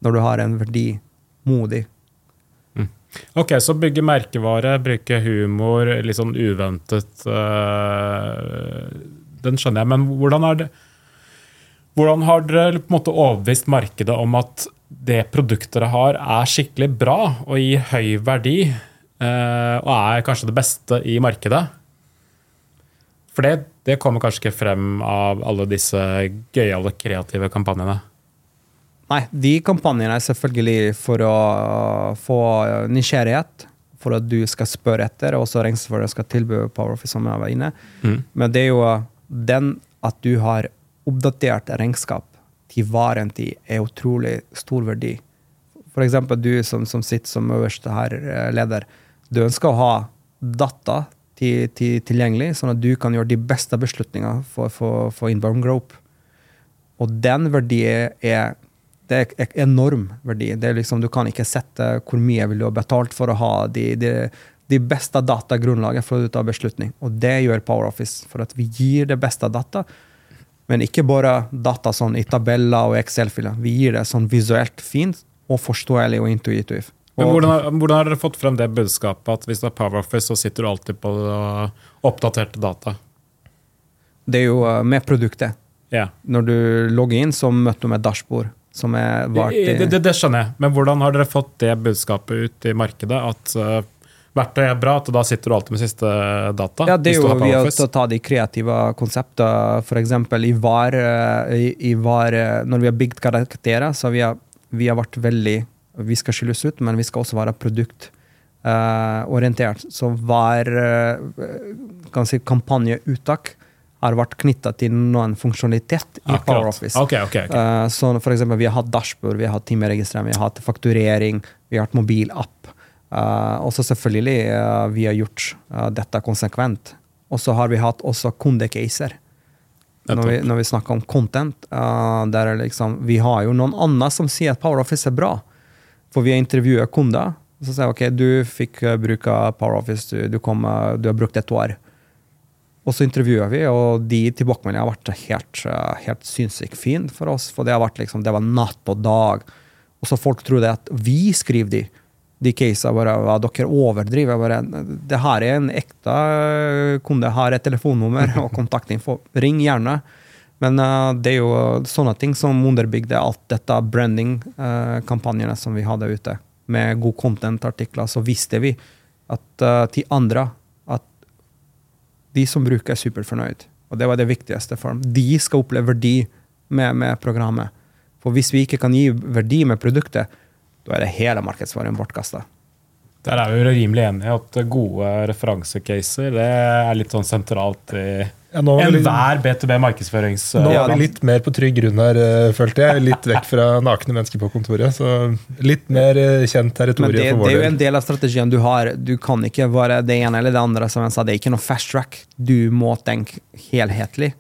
S3: når du har en verdi modig.
S2: Ok, så bygge merkevare, bruke humor, litt sånn uventet øh, Den skjønner jeg, men hvordan det hvordan har dere på en måte overbevist markedet om at det produktet dere har, er skikkelig bra og gir høy verdi, øh, og er kanskje det beste i markedet? For det, det kommer kanskje ikke frem av alle disse gøyale, kreative kampanjene?
S3: Nei, de kampanjene er selvfølgelig for å få nysgjerrighet. For at du skal spørre etter, og også regnskapsfører skal tilby PowerOffice, som jeg var inne.
S2: Mm.
S3: Men det er jo den at du har oppdatert regnskap til varen til, er utrolig stor verdi. For eksempel du som, som sitter som øverste her, eh, leder. Du ønsker å ha data til, til, tilgjengelig, sånn at du kan gjøre de beste beslutningene for, for, for inbound Group. Og den verdien er det er en enorm verdi. Det er liksom, du kan ikke sette hvor mye vil du ha betalt for å ha de, de, de beste datagrunnlaget for å ta beslutning. Og det gjør PowerOffice, for at vi gir det beste data. Men ikke bare data sånn i tabeller og Excel-filer. Vi gir det sånn visuelt fint og forståelig og intuitivt.
S2: Men hvordan, har- hvordan har dere fått frem det budskapet at hvis du har PowerOffice, så sitter du alltid på oppdaterte data?
S3: Det er jo eh, med produktet.
S2: Yeah.
S3: Når du logger inn, så møter du med dashbord. Som er vart i-
S2: Det, det, det skjønner jeg, men hvordan har dere fått det budskapet ut i markedet? At uh, verktøy er bra, at da sitter du alltid med siste data?
S3: Ja, det er jo
S2: har PowerOffice?
S3: ta de kreative konseptene. Eksempel i VAR, eh, i, i VAR eh, Når vi har bygd karakterer, så vi har vi har vært veldig Vi skal skilles ut, men vi skal også være produktorientert. så hver uh, si kampanjeuttak, har vært knytta til noen funksjonalitet i. PowerOffice.
S2: Ok, okay, okay.
S3: Eh, så for eksempel, vi har hatt dashbord, vi har hatt timeregistrering, vi har hatt fakturering, vi har hatt mobilapp. Uh, og så selvfølgelig eh, vi har gjort eh, dette konsekvent. Og så har vi hatt også kundecaser. Når vi, når vi snakker om content, eh, der er liksom, vi har jo noen andre som sier at PowerOffice er bra. For vi har intervjuet kunder. Så sier jeg ok, du fikk eh, bruke PowerOffice, du, du, kom, eh, du har brukt et år. Og så intervjuer vi, og de tilbakemeldingene har vært helt, eh, helt sinnssykt fine for oss. For det har vært liksom, det var natt og dag. Og så folk trodde at vi skriver de. De casene bare hva dere overdriver. Bare, det her er en ekte eh, kunde. Har et telefonnummer og kontaktinfo. Ring gjerne. Men uh, det er jo sånne ting som underbygde alt dette branding-kampanjene som vi hadde ute. Med god content-artikler, så visste vi at uh, til andre de som bruker, er superfornøyd. Og det var det viktigste for dem. De skal oppleve verdi med, med programmet. For hvis vi ikke kan gi verdi med produktet, da er det hele markedsføringen bortkasta.
S2: Der er vi jo rimelig enige at gode referansecaser det er litt sånn sentralt i
S1: Ja,
S2: enhver B2B markedsførings...
S1: nå
S3: er
S1: var vi litt mer på trygg grunn her, eh, følte jeg. Litt vekk fra nakne mennesker på kontoret. Så litt mer eh, kjent
S3: Men
S1: territorium
S3: det,
S1: for
S3: det er jo en del av strategien du har. Du kan ikke være det ene eller det andre. som jeg sa. Det er ikke noe fast track. Du må tenke helhetlig.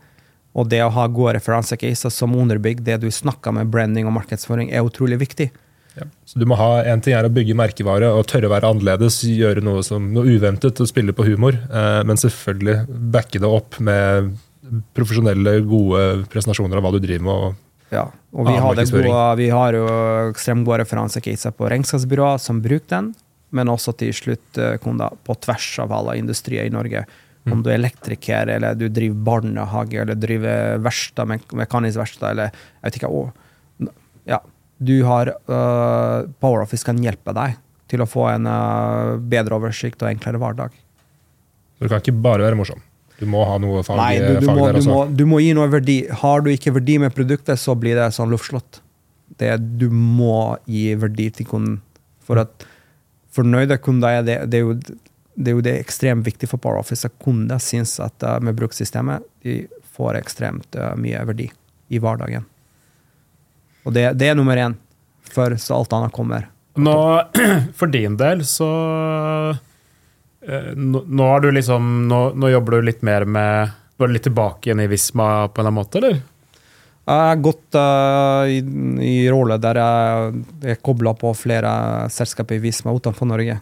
S3: Og det å ha gode referansecaser som underbygger det du snakker med branding og markedsføring, er utrolig viktig.
S1: Ja. Så du må ha En ting er å bygge merkevare og tørre å være annerledes, gjøre noe, som, noe uventet og spille på humor. Eh, men selvfølgelig backe det opp med profesjonelle, gode presentasjoner av hva du driver med. og
S3: Ja, og vi, har det gode, vi har jo ekstremt gode referansecaser på regnskapsbyråer som bruker den, men også til sluttkunder på tvers av alle industrier i Norge. Om du er elektriker, eller du driver barnehage, eller driver verksted, mek mekanisk verksted, eller jeg vet ikke Ja. Du har uh, PowerOffice kan hjelpe deg til å få en uh, bedre oversikt og enklere hverdag.
S1: Så Du kan ikke bare være morsom. Du må ha noe fag,
S3: Nei, du, du,
S1: fag
S3: må,
S1: der
S3: du,
S1: også.
S3: må, du må gi noe verdi. Har du ikke verdi med produktet, så blir det sånn luftslott. Det, du må gi verdi til kunden. For at fornøyde kunder er det, det, er jo, det er jo det ekstremt viktig for PowerOffice at kunder syns at uh, med brukssystemet de får ekstremt mye verdi i hverdagen. Og det, det er nummer én, før så alt annet kommer.
S2: Nå, for din del, så eh, Nå, nå, er du liksom, nå, nå jobber du litt mer med Nå er litt tilbake igjen i Visma på en eller annen måte, eller?
S3: Jeg har gått uh, i, i rolle der jeg er kobla på flere selskaper i Visma utenfor Norge.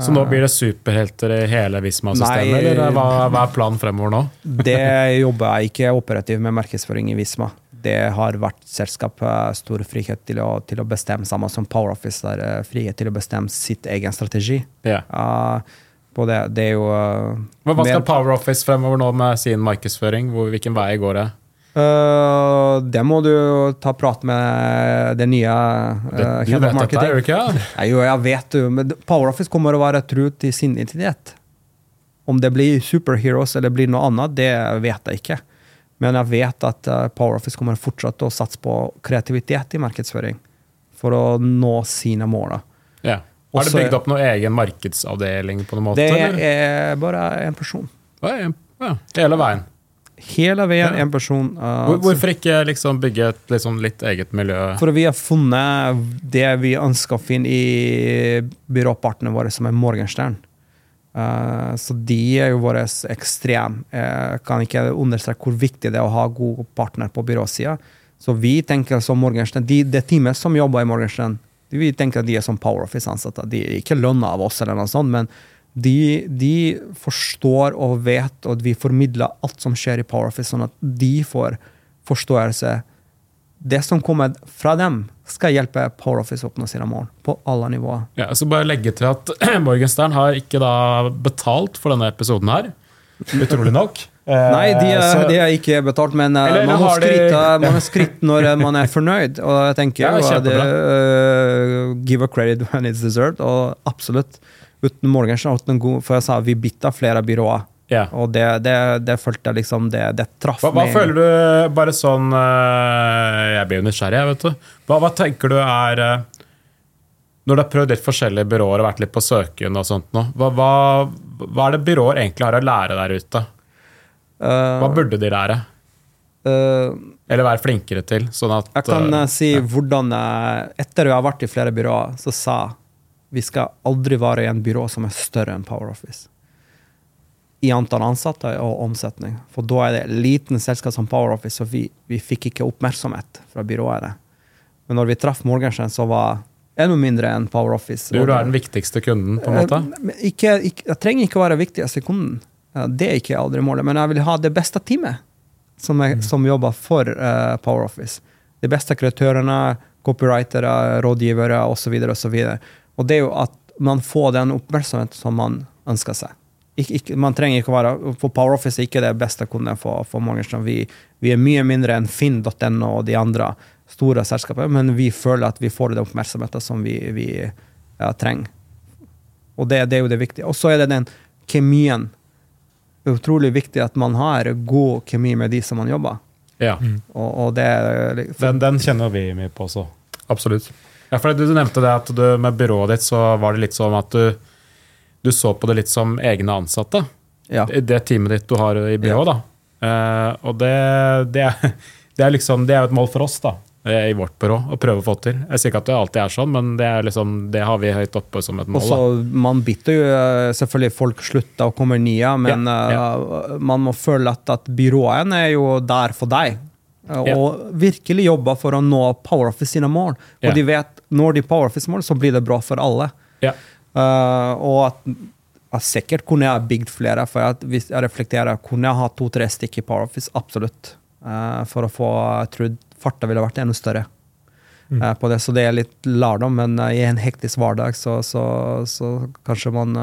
S2: Så nå blir det superhelter i hele Visma-systemet, eller hva, hva er planen fremover nå?
S3: Det jobber jeg ikke operativt med markedsføring i Visma. Det har vært selskapet stor frihet til å, til å bestemme, samme som Power Office, der eh, frihet til å bestemme sitt egen strategi.
S2: Yeah.
S3: Uh, på det, det jo uh,
S2: hva skal Power Office fremover nå med sin markedsføring? Hvor, hvilken vei går det?
S3: Uh, det må du ta prat med det nye uh,
S2: Det, du vet dette, gjør du ikke? Ja?
S3: Nei, jo, jeg vet jo, men Power Office kommer å være truet til sin identitet. Om det blir superheroes eller blir noe annet, det vet jeg ikke. Men jeg vet at uh, Power Office kommer å fortsette å satse på kreativitet i markedsføring for å nå sine mål.
S2: Ja. Har det bygd opp noen egen markedsavdeling på noen måte?
S3: Det
S2: eller?
S3: er bare én person.
S2: Ja. Hele veien.
S3: Hele veien
S2: Ja.
S3: én person. uh,
S2: hvorfor ikke liksom bygge et liksom litt eget miljø?
S3: For vi har funnet det vi ønsker å finne i byråpartene våre, som er Morgenstern. Eh, så de er jo våre ekstrem. Jeg kan ikke understreke hvor viktig det er å ha god partner på byråsida. Så vi tenker som Morgenstern, de, Det teamet som jobber i Morgenstern, vi tenker at de er som Power Office-ansatte. De er ikke lønna av oss, eller noe sånt, men de, de forstår og vet, og vi formidler alt som skjer i Power Office, sånn at de får forståelse. Det som kommer fra dem, skal hjelpe Power Office å oppnå sine mål på alle nivåer.
S2: Ja, så bare legge til at Morgenstern har ikke da betalt for denne episoden her. Utrolig nok.
S3: Nei, de er,
S2: Eh, så-
S3: de er ikke betalt, men eh,
S2: Eller
S3: man, må
S2: har de-
S3: man må skryte når eh, man er fornøyd. Og jeg tenker
S2: Ja,
S3: det, eh, give a credit when it's deserved. Og absolutt. Uten Morgenstern, uten god, for jeg sa vi bytta flere byråer.
S2: Ja.
S3: Og det, det, det følte jeg liksom Det, det traff
S2: Hva, hva
S3: meg.
S2: føler du bare sånn eh, Jeg blir jo nysgjerrig, jeg, vet du. Hva, hva tenker du er eh, Når du har prøvd litt forskjellige byråer og vært litt på søken og sånt nå, hva, hva, hva er det byråer egentlig har å lære der ute?
S3: Eh,
S2: Hva burde de lære?
S3: Uh,
S2: Eller være flinkere til? Sånn at
S3: Jeg kan
S2: uh,
S3: si si hvordan jeg, Etter at jeg har vært i flere byråer, så sa jeg vi skal aldri være i en byrå som er større enn Power Office. I antall ansatte og omsetning. For da er det liten selskap som Power Office, og vi, vi fikk ikke oppmerksomhet fra byrået. Men når vi traff Morgenstern, så var enda mindre enn Power Office.
S2: du er den viktigste kunden, på en måte?
S3: Eh, Ikke, ikke, jeg trenger ikke å være viktigste kunden. Det er ikke aldri målet. Men jeg vil ha det beste teamet som, er, som jobber for uh, Power Office. De beste kreatørene, copywritere, rådgivere osv. osv. Og det er jo at man får den oppmerksomheten som man ønsker seg. Ikke, ikke, man trenger ikke å være, For Power Office er ikke det beste kunden for, for Morgenstern. Vi, vi er mye mindre enn Finn.no og de andre store selskapene, men vi føler at vi får den oppmerksomheten som vi, vi ja, trenger. Og det, det er jo det viktige. Og så er det den kjemien. Det er utrolig viktig at man har god kjemi med de som man jobber.
S2: Ja.
S3: Og, og det er
S2: Den, den kjenner vi mye på også.
S1: Absolutt.
S2: Ja, for du, du nevnte det at du, med byrået ditt så var det litt sånn at du, du så på det litt som egne ansatte.
S3: ja.
S2: Det teamet ditt du har i byrået, da. Uh, og det, det, det er liksom Det er jo et mål for oss, da. I vårt byrå, å prøve å få til. Jeg sier ikke at det alltid er sånn, men det, er liksom, det har vi høyt oppe som et mål.
S3: så
S2: Da.
S3: Man bytter jo eh, selvfølgelig folk slutter og kommer nye, men
S2: Ja,
S3: eh, man må føle at, at byråene er jo der for deg.
S2: Ja.
S3: Og virkelig jobber for å nå Power Office sine mål. Og
S2: Ja.
S3: de vet når de Power Office-mål, så blir det bra for alle.
S2: Ja.
S3: Eh, og at, at sikkert kunne jeg bygd flere, for at hvis jeg reflekterer, kunne jeg ha to-tre stikk i Power Office? Absolutt. Uh, for å få Jeg tror farta ville vært enda større. eh, på det, Så det er litt lærdom, men i en hektisk hverdag så, så, så kanskje man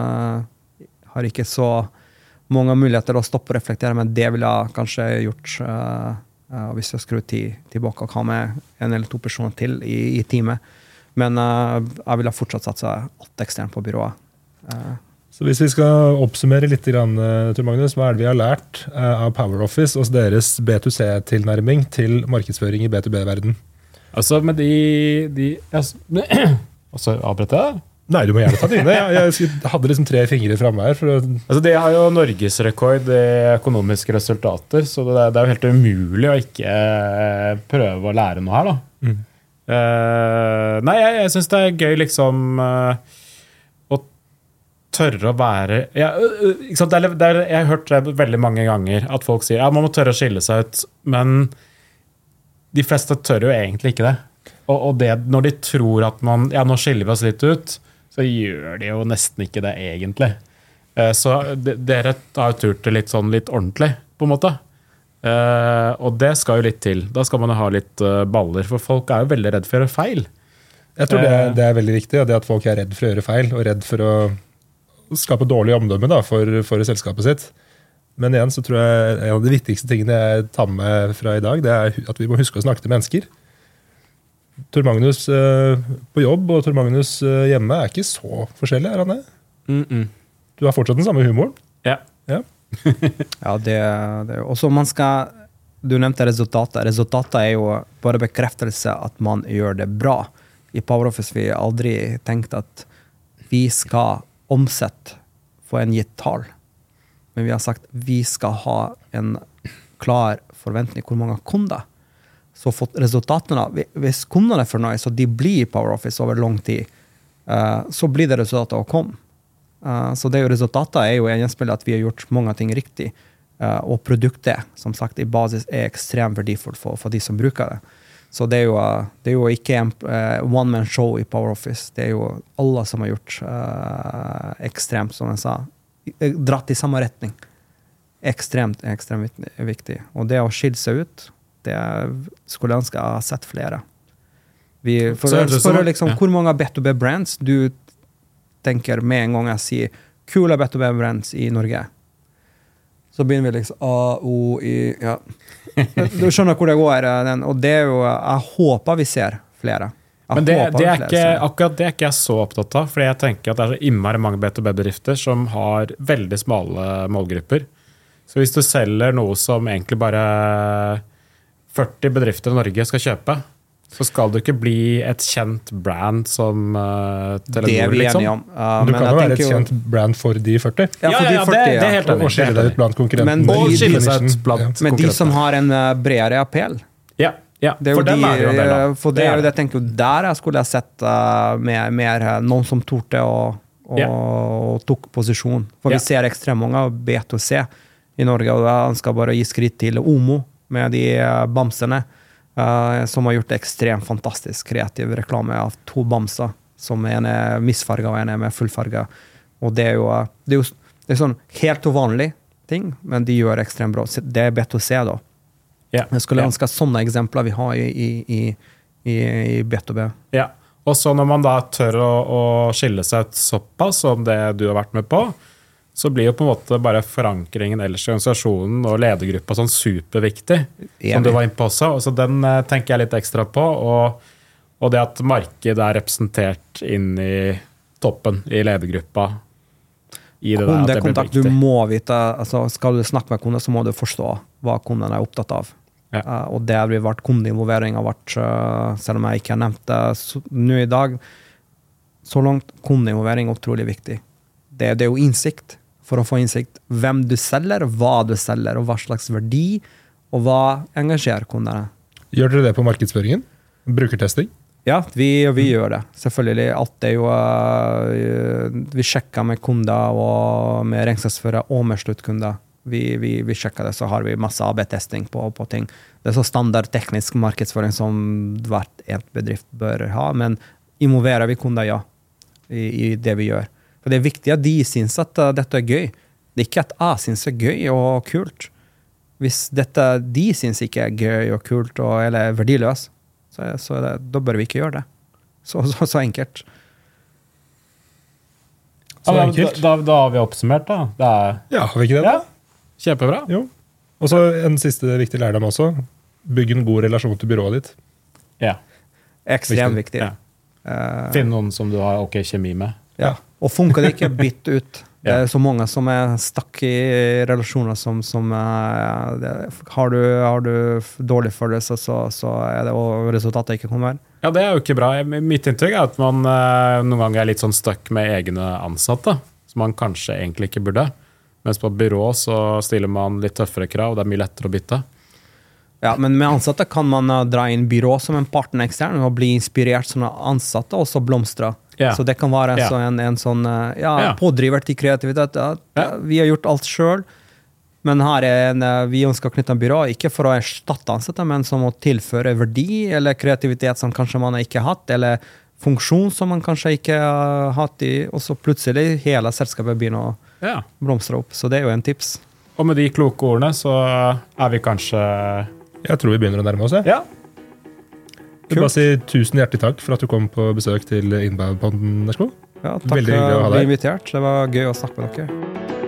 S3: har ikke så mange muligheter å stoppe og reflektere, men det ville jeg kanskje gjort Uh, hvis jeg skrur tid tilbake og har med en eller to personer til i, i teamet. Men eh, jeg ville fortsatt satsa alt eksternt på byrået. Eh,
S1: Så Hvis vi skal oppsummere litt, grann, eh, Tor Magnus, hva er det vi har lært av Power Office og deres B2C-tilnærming til markedsføring i B2B-verden?
S2: Altså, med de, de altså, Og så avbryter jeg?
S1: Nei, du må gjerne ta dine. Jeg, jeg hadde liksom tre fingre framme her. For å,
S2: Altså, De har jo norgesrekord i økonomiske resultater, så det er, det er jo helt umulig å ikke prøve å lære noe her. da.
S1: Mm.
S2: Eh, nei, jeg, jeg syns det er gøy liksom uh, å tørre å være ja, sant? Det er, det er, Jeg har hørt det veldig mange ganger at folk sier ja, man må tørre å skille seg ut. Men de fleste tør jo egentlig ikke det. Og, og det, når de tror at man ja, nå skiller vi oss litt ut, så gjør de jo nesten ikke det egentlig. Eh, så de, dere har jo turt det litt sånn litt ordentlig, på en måte. Eh, og det skal jo litt til. Da skal man jo ha litt uh, baller, for folk er jo veldig redd for å gjøre feil.
S1: Jeg tror det,
S2: Eh.
S1: det er veldig viktig, og det at folk er redd for å gjøre feil, og redd for å skape dårlig omdømme da, for, for selskapet sitt. Men igjen så tror jeg en av de viktigste tingene jeg tar med fra i dag, det er at vi må huske å snakke til mennesker. Tor Magnus på jobb og Tor Magnus hjemme er ikke så forskjellig, er han det? Du har fortsatt den samme humoren.
S2: Ja.
S1: Ja.
S3: Ja, det, det Og så man skal Du nevnte resultatet. Resultatet er jo bare bekreftelse at man gjør det bra. I PowerOffice vi har aldri tenkt at vi skal omsette for en gitt tall. Men vi har sagt vi skal ha en klar forventning hvor mange kunder. Så fått resultatene, Hvis kundene er fornøyd, så de blir i PowerOffice over lang tid, eh, så blir det resultatet å komme. Uh, så det er jo resultatet er jo gjenspeilet at vi har gjort mange ting riktig. Uh, og produktet som sagt, i basis er ekstremt verdifullt for, for de som bruker det. Så det er jo, uh, det er jo ikke en one man show i Power Office. Det er jo alle som har gjort ekstremt, som jeg sa, dratt i samme retning. Ekstremt, ekstremt viktig. Og det å skille seg ut, det skulle jeg ønske jeg har sett flere. Vi, for
S2: Så spør, det
S3: spørre
S2: sånn-
S3: liksom,
S2: ja.
S3: hvor mange B2B-brands du tenker med en gang jeg sier kule B2B-brands i Norge. Så begynner vi liksom A, O, I Ja. Du skjønner hvor det går. eh, Den, og det er jo Jeg håper vi ser flere. Jeg
S2: Men det, det er
S3: flere
S2: ikke,
S3: ser.
S2: akkurat det er ikke jeg så opptatt av. Fordi jeg tenker at det er så innmari mange B2B-bedrifter som har veldig smale målgrupper. Så hvis du selger noe som egentlig bare 40 bedrifter i Norge skal kjøpe, så skal du ikke bli et kjent brand som uh,
S3: Det er
S2: Telenor,
S3: vi
S2: liksom.
S3: enige om. Uh,
S1: Du
S3: men
S1: kan jo være et
S3: kjent jo-
S1: brand for de 40.
S3: Ja,
S2: Ja,
S3: for
S2: ja,
S3: de
S2: ja,
S3: 40,
S2: det- det er helt enig.
S1: og skille deg ut blant konkurrentene.
S3: Men de,
S2: de- blant
S1: Ja.
S3: Men de som har en eh, bredere appell
S2: Ja, ja
S3: det er
S2: for dem
S3: de,
S2: er det jo del
S3: eh. For det er jo det jeg tenker der jeg skulle jeg sett uh, mer, mer noen som torde og, og tok posisjon. For
S2: yeah.
S3: vi ser ekstremt mange av B2C i Norge, og jeg ønsker bare å gi skritt til Omo med de bamsene, eh, som har gjort ekstremt fantastisk kreativ reklame av to bamser, som en er misfarga og en er med fullfarga. Og det er jo, eh, det er jo det er sånn helt uvanlig ting, men de gjør ekstremt bra. Det er B2C, da.
S2: Yeah.
S3: Jeg skulle
S2: yeah.
S3: ønske sånne eksempler vi har i, i, i, i, i B2B.
S2: Ja. Og så når man da tør å, å skille seg ut såpass som det du har vært med på, så blir jo på en måte bare forankringen ellers i organisasjonen og ledergruppa sånn superviktig, som du var inne på også. Så den eh, tenker jeg litt ekstra på. Og, og det at markedet er representert inn i toppen i ledergruppa. I det
S3: Kundekontakt, du må vite altså Skal du snakke med kunder, så må du forstå hva kunden er opptatt av.
S2: Ja.
S3: Uh, og det har vært kundeinvolvering har vært, eh, selv om jeg ikke har nevnt det nå i dag, så langt kundeinvolvering er utrolig viktig. Det, det er jo innsikt. For å få innsikt hvem du selger, hva du selger, og hva slags verdi, og hva engasjerer kundene.
S1: Gjør dere det på markedsføringen? Brukertesting?
S3: Ja, vi, vi gjør det. Selvfølgelig. Alt er jo øh, Vi sjekker med kunder og med regnskapsførere og med sluttkunder. Vi, vi, vi sjekker det, så har vi masse AB-testing på, på ting. Det er så standard teknisk markedsføring som hvert bedrift bør ha, men involverer vi kunder, ja, i, i det vi gjør. For Det er viktig at de syns at uh, dette er gøy. Det er ikke at jeg syns det er gøy og kult. Hvis dette de syns ikke er gøy og kult og, eller verdiløst, så, så det, da bør vi ikke gjøre det. Så, så, så enkelt.
S1: Så
S2: Ja, men
S1: enkelt.
S2: Da, da, da har vi oppsummert, da. Det er
S1: Ja, har vi ikke det?
S2: ja,
S1: da?
S2: kjempebra.
S1: Jo. Og så en siste viktig lærdom også. Bygg en god relasjon til byrået ditt.
S2: Ja.
S3: Ekstremt
S1: Viktig.
S3: viktig.
S2: Ja.
S3: Eh,
S2: Finn noen som du har ok kjemi med.
S3: ja. Og funker det ikke, bytt ut. Det er så mange som er stakk i relasjoner som, som er, det, har, du, har du f- dårlig følelse, så, så er det og resultatet ikke kommer.
S2: Ja, det er jo ikke bra. Mitt inntrykk er at man eh, noen ganger er litt sånn stuck med egne ansatte, som man kanskje egentlig ikke burde. Mens på byrå så stiller man litt tøffere krav, og det er mye lettere å bytte.
S3: Ja, men med ansatte kan man eh, dra inn byrå som en partner ekstern og bli inspirert som ansatte, og så blomstre.
S2: Ja.
S3: Så det kan være
S2: Ja.
S3: så en, en sånn eh, ja, pådriver til kreativitet. Vi har gjort alt sjøl, men her er en, eh, vi ønsker å knytte en byrå, ikke for å erstatte ansatte, men som å tilføre verdi eller kreativitet som kanskje man ikke har hatt, eller funksjon som man kanskje ikke har hatt, i, og så plutselig hele selskapet begynner å blomstre opp. Så det er jo en tips.
S2: Og med de kloke ordene så er vi kanskje
S1: Jeg tror vi begynner å nærme oss. Jeg.
S2: Ja.
S1: Jeg vil bare si tusen hjertelig takk for at du kom på besøk til Innbaudpodden, Nersko.
S3: Ja, takk for bli
S1: deg.
S3: invitert. Det var gøy å snakke med dere.